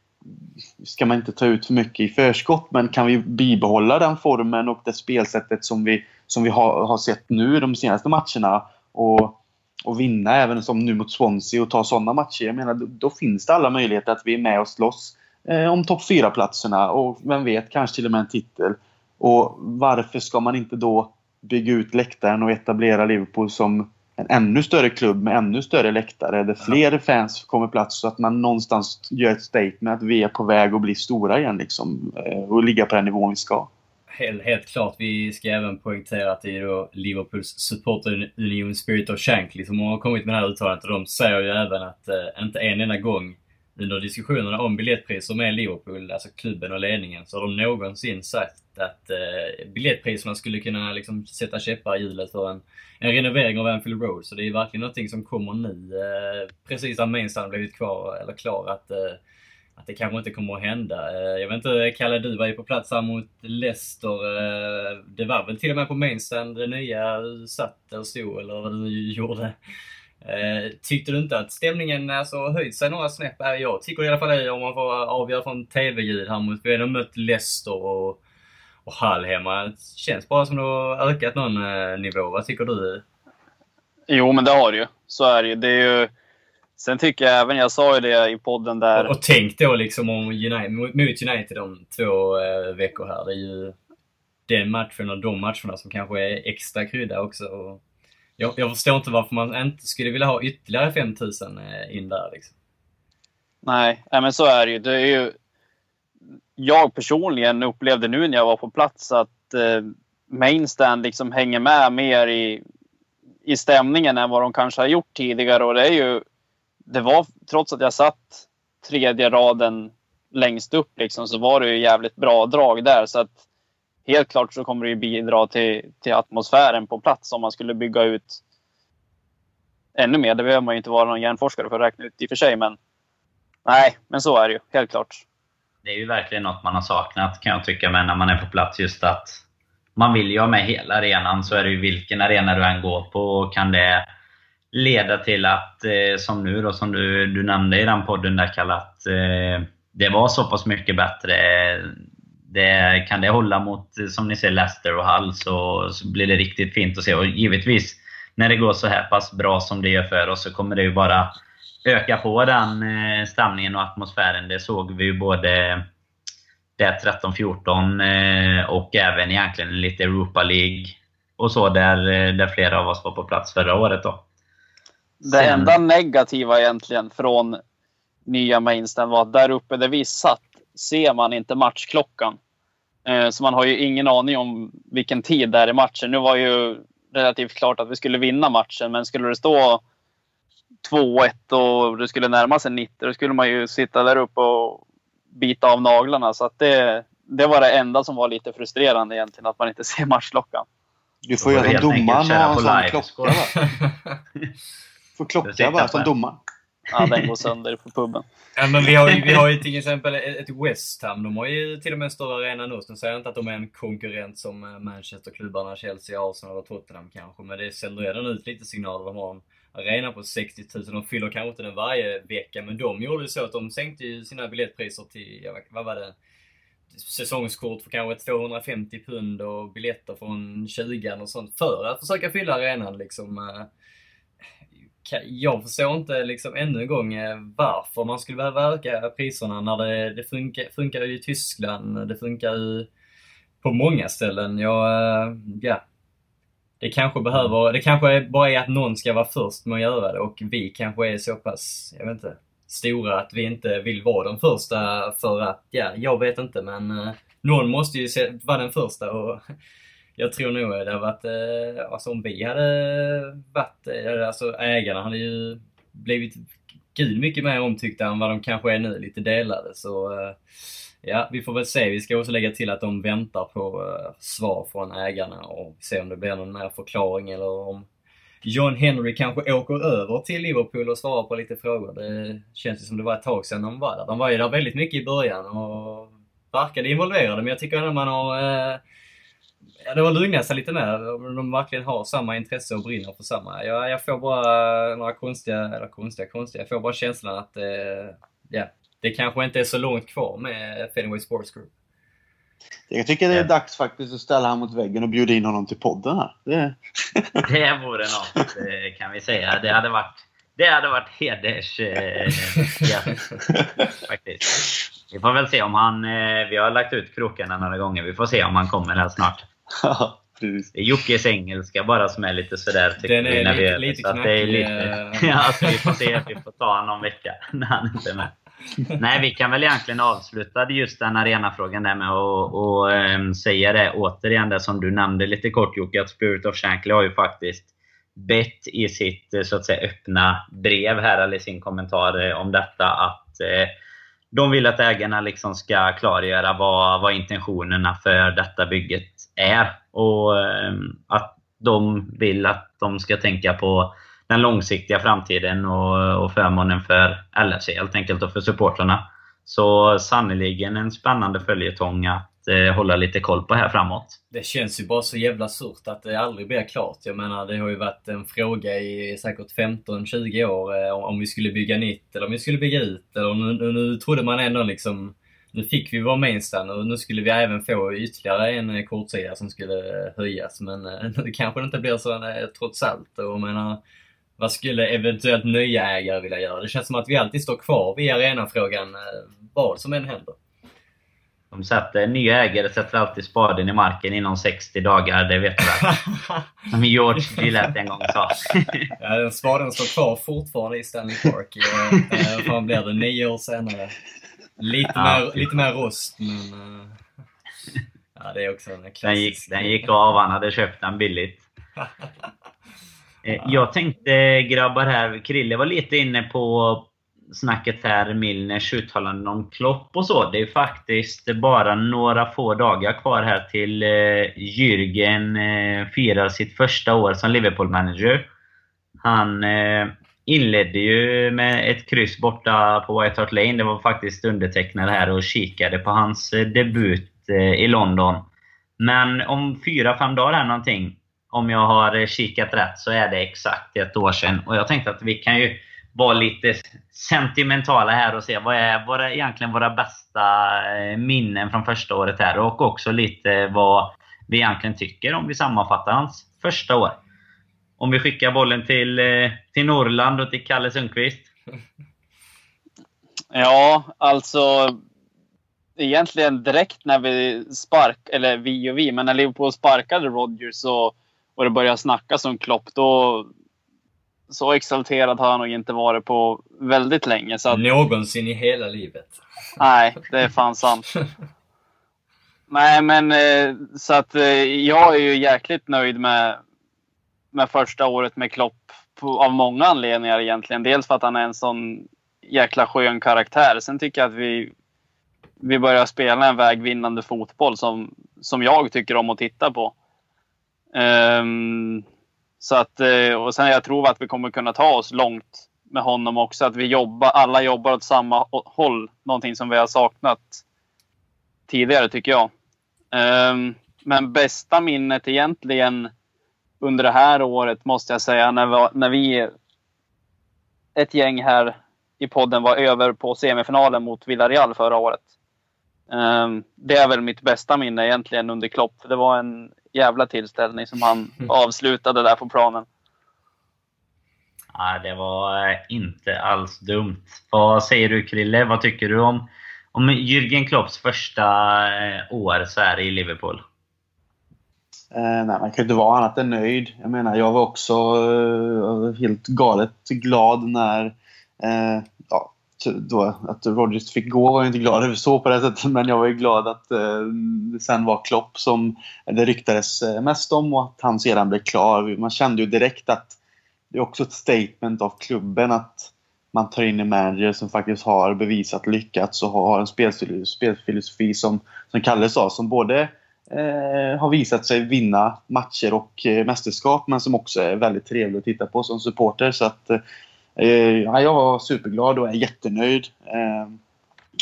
ska man inte ta ut för mycket i förskott men kan vi bibehålla den formen och det spelsättet som vi, som vi har, har sett nu de senaste matcherna och, och vinna även som nu mot Swansea och ta sådana matcher. Jag menar, då finns det alla möjligheter att vi är med och slåss eh, om topp 4-platserna och vem vet, kanske till och med en titel. Och varför ska man inte då bygga ut läktaren och etablera Liverpool som en ännu större klubb med ännu större läktare där fler fans kommer plats så att man någonstans gör ett statement att vi är på väg att bli stora igen liksom, eh, och ligga på den nivån vi ska. Helt, helt klart. Vi ska även poängtera att det är då Liverpools supporterunion Spirit of Shankly som har kommit med det här uttalandet och de säger ju även att eh, inte en enda gång under diskussionerna om biljettpriser med Liverpool, alltså klubben och ledningen, så har de någonsin sagt att eh, biljettpriserna skulle kunna liksom, sätta käppar i hjulet för en, en renovering av Anfield Road. Så det är verkligen någonting som kommer nu, eh, precis när Mainstand blivit kvar, eller klar, att, eh, att det kanske inte kommer att hända. Eh, jag vet inte, Kalle, du var ju på plats här mot Leicester. Eh, det var väl till och med på Mainstand det nya eh, satt och stod, eller vad du gjorde? Eh, tyckte du inte att stämningen alltså, höjt sig några snäpp? Jag tycker i alla fall det om man får avgöra från TV-ljud här mot, vi har mött Leicester och, och Hall hemma. Det känns bara som det har ökat någon eh, nivå. Vad tycker du? Jo, men det har det ju. Så är det ju. Det är ju Sen tycker jag även, jag sa ju det i podden där... Och, och tänk då liksom om United, mot United om två eh, veckor här. Det är ju den matchen och de matcherna som kanske är extra krydda också. Och jag, jag förstår inte varför man inte skulle vilja ha ytterligare 5000 eh, in där. Liksom. Nej, nej, men så är det ju. Det är ju. Jag personligen upplevde nu när jag var på plats att eh, Mainstand liksom hänger med mer i, i stämningen än vad de kanske har gjort tidigare. Och det är ju, det var, trots att jag satt tredje raden längst upp liksom, så var det ju jävligt bra drag där. Så att helt klart så kommer det ju bidra till, till atmosfären på plats om man skulle bygga ut ännu mer. Det behöver man ju inte vara någon hjärnforskare för att räkna ut i och för sig. Men nej, men så är det ju. Helt klart. Det är ju verkligen något man har saknat kan jag tycka med när man är på plats. Just att man vill ju ha med hela arenan. Så är det ju vilken arena du än går på. Kan det leda till att, eh, som nu då, som du, du nämnde i den podden där Kalle, att eh, det var så pass mycket bättre det, kan det hålla mot, som ni ser, Leicester och Hull så, så blir det riktigt fint att se. Och givetvis, när det går så här pass bra som det gör för oss så kommer det ju bara öka på den eh, stämningen och atmosfären. Det såg vi ju både det 13-14 eh, och även egentligen lite Europa League och så där, eh, där flera av oss var på plats förra året. Då. Det enda negativa egentligen från nya Mainstand var att där uppe där vi satt ser man inte matchklockan. Eh, så man har ju ingen aning om vilken tid det är i matchen. Nu var ju relativt klart att vi skulle vinna matchen, men skulle det stå 2-1 och det skulle närma sig 90. Då skulle man ju sitta där uppe och bita av naglarna. Så att det, det var det enda som var lite frustrerande egentligen, att man inte ser matchklockan. Du får göra som domaren och ha en sån klocka va? får klocka bara som domaren. Ja, den går sönder på puben. Ja, men vi har ju, vi har ju till exempel ett West Ham. De har ju till och med en större arena nu. Nu säger jag inte att de är en konkurrent som Manchesterklubbarna, Manchester-klubbarna Chelsea, Arsenal och Tottenham kanske. Men det sänder redan ut lite signaler. De har en arena på 60 000. De fyller kanske inte den varje vecka, men de gjorde ju så att de sänkte ju sina biljettpriser till, vad var det? säsongskort för kanske 250 pund och biljetter från 20 och sånt för att försöka fylla arenan liksom. Eh. Eh, jag förstår inte liksom ännu en gång eh, varför man skulle behöva öka priserna när det, det funkar, funkar i Tyskland, det funkar ju på många ställen. Jag, eh, ja. Det kanske behöver, det kanske bara är att någon ska vara först med att göra det och vi kanske är så pass, jag vet inte, stora att vi inte vill vara de första för att, ja, jag vet inte men uh, någon måste ju vara den första och jag tror nog det hade varit, eh, alltså om vi hade varit, eh, alltså ägarna hade ju blivit gud mycket mer omtyckta än vad de kanske är nu, lite delade så eh, Ja, vi får väl se. Vi ska också lägga till att de väntar på eh, svar från ägarna och se om det blir någon mer förklaring eller om John Henry kanske åker över till Liverpool och svarar på lite frågor. Det känns ju som det var ett tag sedan de var där. De var ju där väldigt mycket i början och verkade involverade, men jag tycker ändå man har... Eh, Eh, ja, det har lugnat sig lite mer. Om de verkligen har samma intresse och brinner för samma. Jag, jag får bara några konstiga, eller konstiga, konstiga, jag får bara känslan att eh, ja, det kanske inte är så långt kvar med Fenway Sports Group. Jag tycker det är dags faktiskt att ställa honom mot väggen och bjuda in honom till podden här. Det, det vore något, kan vi säga. Det hade varit, det hade varit heders... Eh, ja, faktiskt. Vi får väl se om han... Eh, vi har lagt ut krokarna några gånger. Vi får se om han kommer här snart. Det är Jockes engelska bara som är lite sådär. Den är, vi, lite, lite knackig. Lite, ja, alltså, vi får se. Vi får ta honom någon vecka när han inte är med. Nej, vi kan väl egentligen avsluta just den arenafrågan där med att och, um, säga det återigen, det som du nämnde lite kort Jocke, att Spirit of Shankly har ju faktiskt bett i sitt så att säga öppna brev här, eller sin kommentar eh, om detta, att eh, de vill att ägarna liksom ska klargöra vad, vad intentionerna för detta bygget är. Och ehm, att de vill att de ska tänka på den långsiktiga framtiden och, och förmånen för LFC helt enkelt och för supportrarna. Så sannerligen en spännande följetong att eh, hålla lite koll på här framåt. Det känns ju bara så jävla surt att det aldrig blir klart. Jag menar, det har ju varit en fråga i säkert 15-20 år eh, om vi skulle bygga nytt eller om vi skulle bygga ut. Eller nu, nu trodde man ändå liksom nu fick vi vår mainstand och nu skulle vi även få ytterligare en eh, kortsida som skulle eh, höjas. Men eh, det kanske inte blir så eh, trots allt. Och jag menar, vad skulle eventuellt nya ägare vilja göra? Det känns som att vi alltid står kvar vid arenafrågan eh, vad som än händer. De sätter, nya ägare sätter alltid spaden i marken inom 60 dagar, det vet du väl? Som George Gillette en gång sa. ja, den spaden står kvar fortfarande i Stanley Park. Eh, vad blir det? Nio år senare. Lite, ja, mer, lite mer rost, men... Eh, ja, det är också en klassisk... Den gick, den gick av, han hade köpt den billigt. Eh, jag tänkte grabbar här, Krille var lite inne på snacket här, Milners uttalanden om Klopp och så. Det är faktiskt bara några få dagar kvar här till eh, Jürgen eh, firar sitt första år som Liverpool-manager. Han eh, inledde ju med ett kryss borta på White Hart Lane. Det var faktiskt undertecknad här och kikade på hans eh, debut eh, i London. Men om fyra, fem dagar här någonting om jag har kikat rätt så är det exakt ett år sedan. Och jag tänkte att vi kan ju vara lite sentimentala här och se vad är våra, egentligen våra bästa eh, minnen från första året här. Och också lite vad vi egentligen tycker om vi sammanfattar hans första år. Om vi skickar bollen till, eh, till Norrland och till Kalle Sundqvist. Ja, alltså egentligen direkt när vi spark eller vi och vi, men när Liverpool sparkade Rodgers och, och det började snackas om Klopp, då... Så exalterad har han nog inte varit på väldigt länge. Så att, Någonsin i hela livet. Nej, det är fan sant. nej, men eh, så att eh, jag är ju jäkligt nöjd med, med första året med Klopp på, av många anledningar egentligen. Dels för att han är en sån jäkla skön karaktär. Sen tycker jag att vi, vi börjar spela en vägvinnande fotboll som, som jag tycker om att titta på. Um, så att, eh, och sen jag tror att vi kommer kunna ta oss långt med honom också. Att vi jobbar, alla jobbar åt samma håll. Någonting som vi har saknat tidigare tycker jag. Ehm, men bästa minnet egentligen under det här året måste jag säga när vi, när vi ett gäng här i podden var över på semifinalen mot Villarreal förra året. Ehm, det är väl mitt bästa minne egentligen under Klopp. Det var en jävla tillställning som han mm. avslutade där på planen. Ja, det var eh, inte alls dumt. Vad säger du Krille? Vad tycker du om, om Jürgen Klopps första eh, år så här i Liverpool? Eh, nej, man kan inte vara annat än nöjd. Jag menar, jag var också eh, helt galet glad när eh, ja, då, att Rodgers fick gå var jag inte glad över så på det sättet, men jag var ju glad att eh, det sen var Klopp som det ryktades eh, mest om och att han sedan blev klar. Man kände ju direkt att det är också ett statement av klubben att man tar in en manager som faktiskt har bevisat lyckats och har en spelfilosofi som, som Kalle sa, som både eh, har visat sig vinna matcher och eh, mästerskap men som också är väldigt trevlig att titta på som supporter. Så att, eh, Eh, ja, jag var superglad och är jättenöjd eh,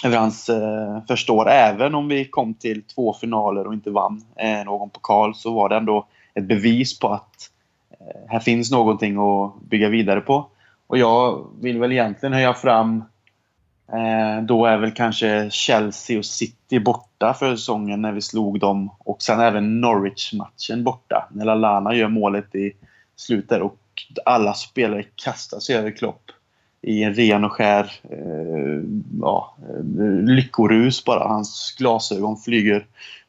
över hans eh, första år. Även om vi kom till två finaler och inte vann eh, någon pokal så var det ändå ett bevis på att eh, här finns någonting att bygga vidare på. Och jag vill väl egentligen höja fram Eh, då är väl kanske Chelsea och City borta för säsongen när vi slog dem. Och sen även Norwich-matchen borta. När Lallana gör målet i slutet och alla spelare kastar sig över Klopp i en ren och skär eh, ja, lyckorus bara. Hans glasögon flyger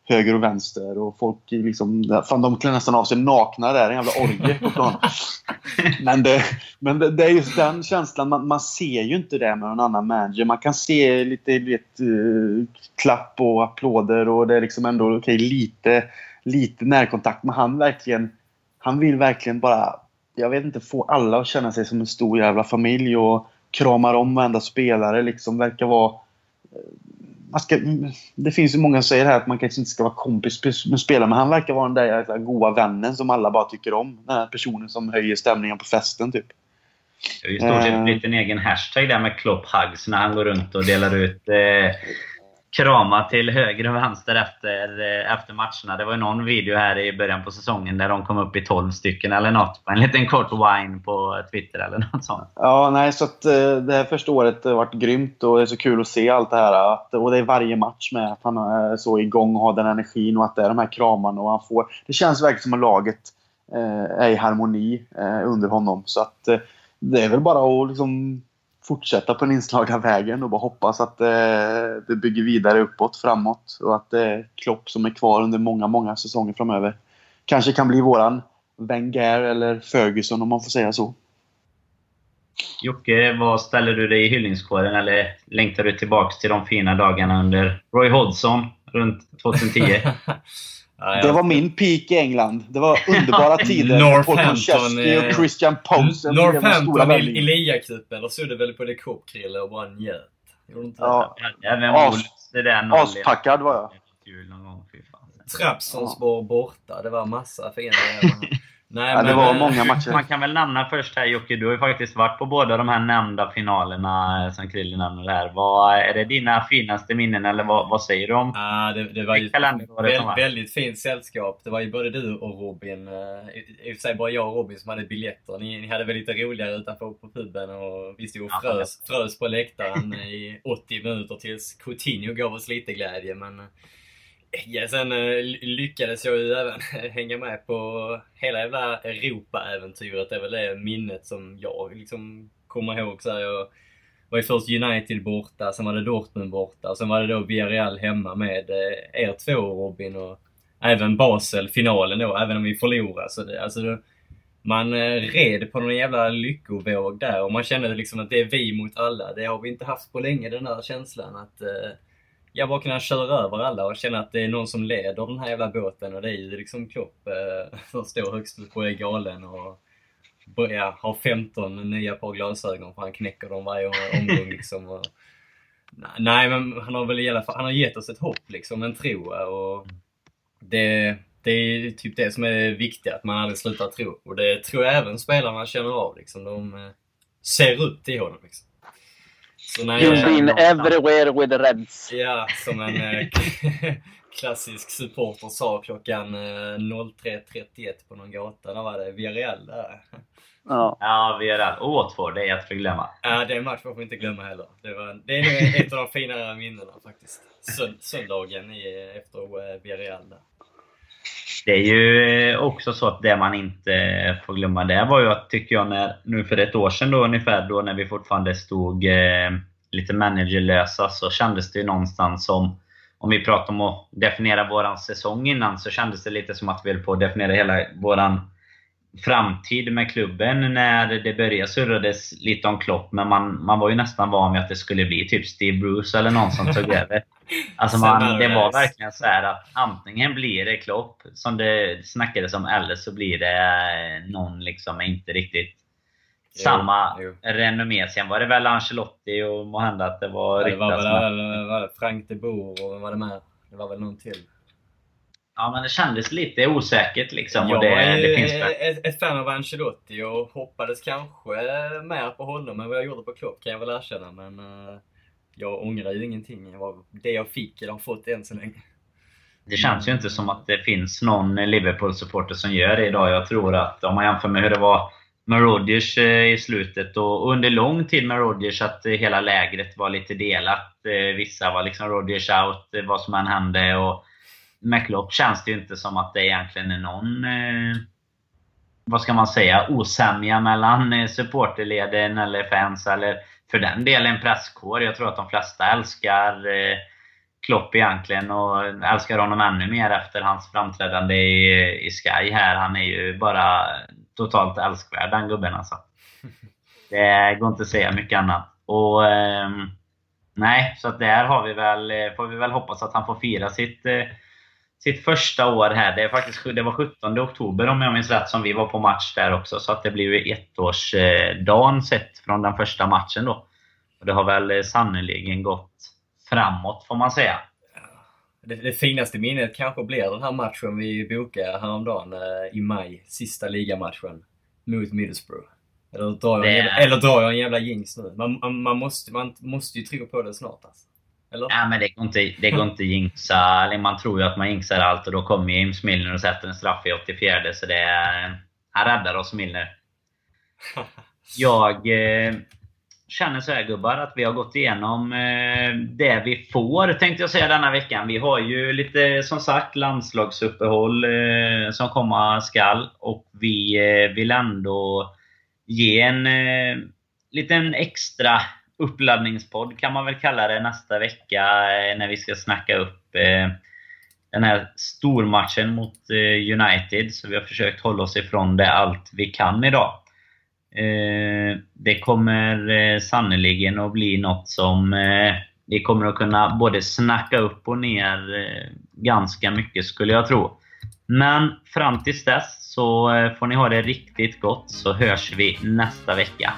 höger och vänster och folk liksom, fan, de klär nästan av sig nakna där, en jävla orgie på plan. Men, det, men det, det, är just den känslan, man, man, ser ju inte det med någon annan manager. Man kan se lite vet, uh, klapp och applåder och det är liksom ändå okay, lite, lite närkontakt. Men han verkligen, han vill verkligen bara, jag vet inte, få alla att känna sig som en stor jävla familj och kramar om varenda spelare. Liksom verkar vara man ska, det finns ju många som säger här att man kanske inte ska vara kompis med spelare, men han verkar vara den där goda vännen som alla bara tycker om. Den här personen som höjer stämningen på festen, typ. Det har ju i stort sett blivit en egen hashtag där med Klopp Hugs när han går runt och delar ut eh, krama till höger och vänster efter, eh, efter matcherna. Det var ju någon video här i början på säsongen där de kom upp i 12 stycken eller något. På en liten kort wine på Twitter eller något sånt. Ja, nej, så att eh, det här första året har varit grymt och det är så kul att se allt det här. Att, och det är varje match med att han är så igång och har den energin och att det är de här kramarna och han får... Det känns verkligen som att laget är i harmoni under honom. Så att det är väl bara att liksom fortsätta på den inslagna vägen och bara hoppas att eh, det bygger vidare uppåt, framåt och att det är Klopp som är kvar under många, många säsonger framöver. Kanske kan bli våran Wenger eller Ferguson om man får säga så. Jocke, vad ställer du dig i hyllningskåren eller längtar du tillbaks till de fina dagarna under Roy Hodgson runt 2010? Det var min peak i England. Det var underbara tider. Northampton och Christian Poulsen. Northampton i, ligacupen. Då stod du väl på det Coop-Krille och bara njöt. Gjorde inte ja. det? Aspackad var jag. Trabzonspor borta. Det var massa fina Nej, ja, det var många eh, matcher. Man kan väl nämna först här Jocke, du har ju faktiskt varit på båda de här nämnda finalerna eh, som Krille nämner här. Vad, är det dina finaste minnen eller vad, vad säger du om ah, det, det var ju väldigt, väldigt fint sällskap. Det var ju både du och Robin. Eh, I och för sig bara jag och Robin som hade biljetter. Ni, ni hade väl lite roligare utanför på puben och vi stod och frös, frös på läktaren i 80 minuter tills Coutinho gav oss lite glädje. Men Ja, sen eh, lyckades jag ju även hänga med på hela jävla Europa-äventyret. Det är väl det minnet som jag liksom kommer ihåg. Så här, jag var ju först United borta, sen var det Dortmund borta, sen var det då Villarreal hemma med eh, er två Robin och även Basel, finalen då, även om vi förlorade. Så det, alltså, man eh, red på någon jävla lyckovåg där och man kände liksom att det är vi mot alla. Det har vi inte haft på länge, den där känslan att jag bara kunna köra över alla och känna att det är någon som leder den här jävla båten och det är ju liksom Klopp eh, som står högst upp och är galen och börja ha 15 nya par glasögon för han knäcker dem varje omgång. Liksom, och, nej, men han har väl i alla fall han har gett oss ett hopp, liksom, en tro. Och det, det är typ det som är viktigt, att man aldrig slutar tro. Och det tror jag även spelarna känner av. Liksom. De eh, ser upp till honom. Liksom. You've been everywhere with the Reds. Ja, som en eh, klassisk supporter sa klockan 03.31 eh, på någon gata. Där var det Villarreal där. Ja, ja Villarreal. Och Watford, det är att förglömma. Ja, det är en match får vi inte glömma heller. Det, var, det är ett av de finare minnena faktiskt. Söndagen efter Villarreal där. Det är ju eh, också så att det man inte får glömma, där var ju att, tycker jag, när, nu för ett år sedan då ungefär, då när vi fortfarande stod eh, lite managerlösa, så kändes det ju någonstans som, om vi pratar om att definiera våran säsong innan, så kändes det lite som att vi höll på att definiera hela våran framtid med klubben när det började surrades lite om Klopp, men man, man var ju nästan van vid att det skulle bli typ Steve Bruce eller någon som tog över. Alltså man, det var verkligen så att antingen blir det Klopp, som det snackades om, eller så blir det någon liksom inte riktigt jo, samma jo. renommé. Sen var det väl Ancelotti och måhända att det var ja, Det var väl, väl Frank de Boer och vad var det med? Det var väl någon till? Ja, men det kändes lite osäkert liksom. Jag det, det finns ett, ett fan av Ancelotti och hoppades kanske mer på honom än vad jag gjorde på Klopp kan jag väl erkänna. Men uh, jag ångrar ju ingenting. Det jag fick eller har fått än så länge. Det känns ju inte som att det finns någon Liverpool-supporter som gör det idag. Jag tror att om man jämför med hur det var med Rodgers eh, i slutet och under lång tid med Rodgers att eh, hela lägret var lite delat. Eh, vissa var liksom Rodgers out, vad som än hände. Och med Klopp känns det ju inte som att det egentligen är någon, vad ska man säga, osämja mellan supporterleden eller fans eller för den delen presskår. Jag tror att de flesta älskar eh, Klopp egentligen och älskar honom ännu mer efter hans framträdande i, i Sky här. Han är ju bara totalt älskvärd den gubben alltså. Det går inte att säga mycket annat. Och eh, Nej, så att där har vi väl, eh, får vi väl hoppas att han får fira sitt eh, sitt första år här. Det, är faktiskt, det var 17 oktober om jag minns rätt som vi var på match där också. Så att det blir ju ettårsdagen sett från den första matchen då. Och det har väl sannerligen gått framåt får man säga. Det, det, finaste minnet kanske blir den här matchen vi bokade häromdagen eh, i maj. Sista ligamatchen mot Middlesbrough. Eller drar jag, en jävla, eller drar jag en jävla jinx nu? Man, man, måste, man måste ju tro på det snart alltså. Eller? Ja, men det går inte, det går inte jinxa. Man tror ju att man jinxar allt och då kommer James Milner och sätter en straff i 84 så det är, Han räddar oss Milner. Jag eh, känner så här gubbar, att vi har gått igenom eh, det vi får, tänkte jag säga denna veckan. Vi har ju lite, som sagt, landslagsuppehåll eh, som komma skall. Och vi eh, vill ändå ge en eh, liten extra uppladdningspodd kan man väl kalla det nästa vecka eh, när vi ska snacka upp eh, den här stormatchen mot eh, United. Så vi har försökt hålla oss ifrån det allt vi kan idag. Det kommer sannerligen att bli något som vi kommer att kunna både snacka upp och ner ganska mycket skulle jag tro. Men fram tills dess så får ni ha det riktigt gott så hörs vi nästa vecka.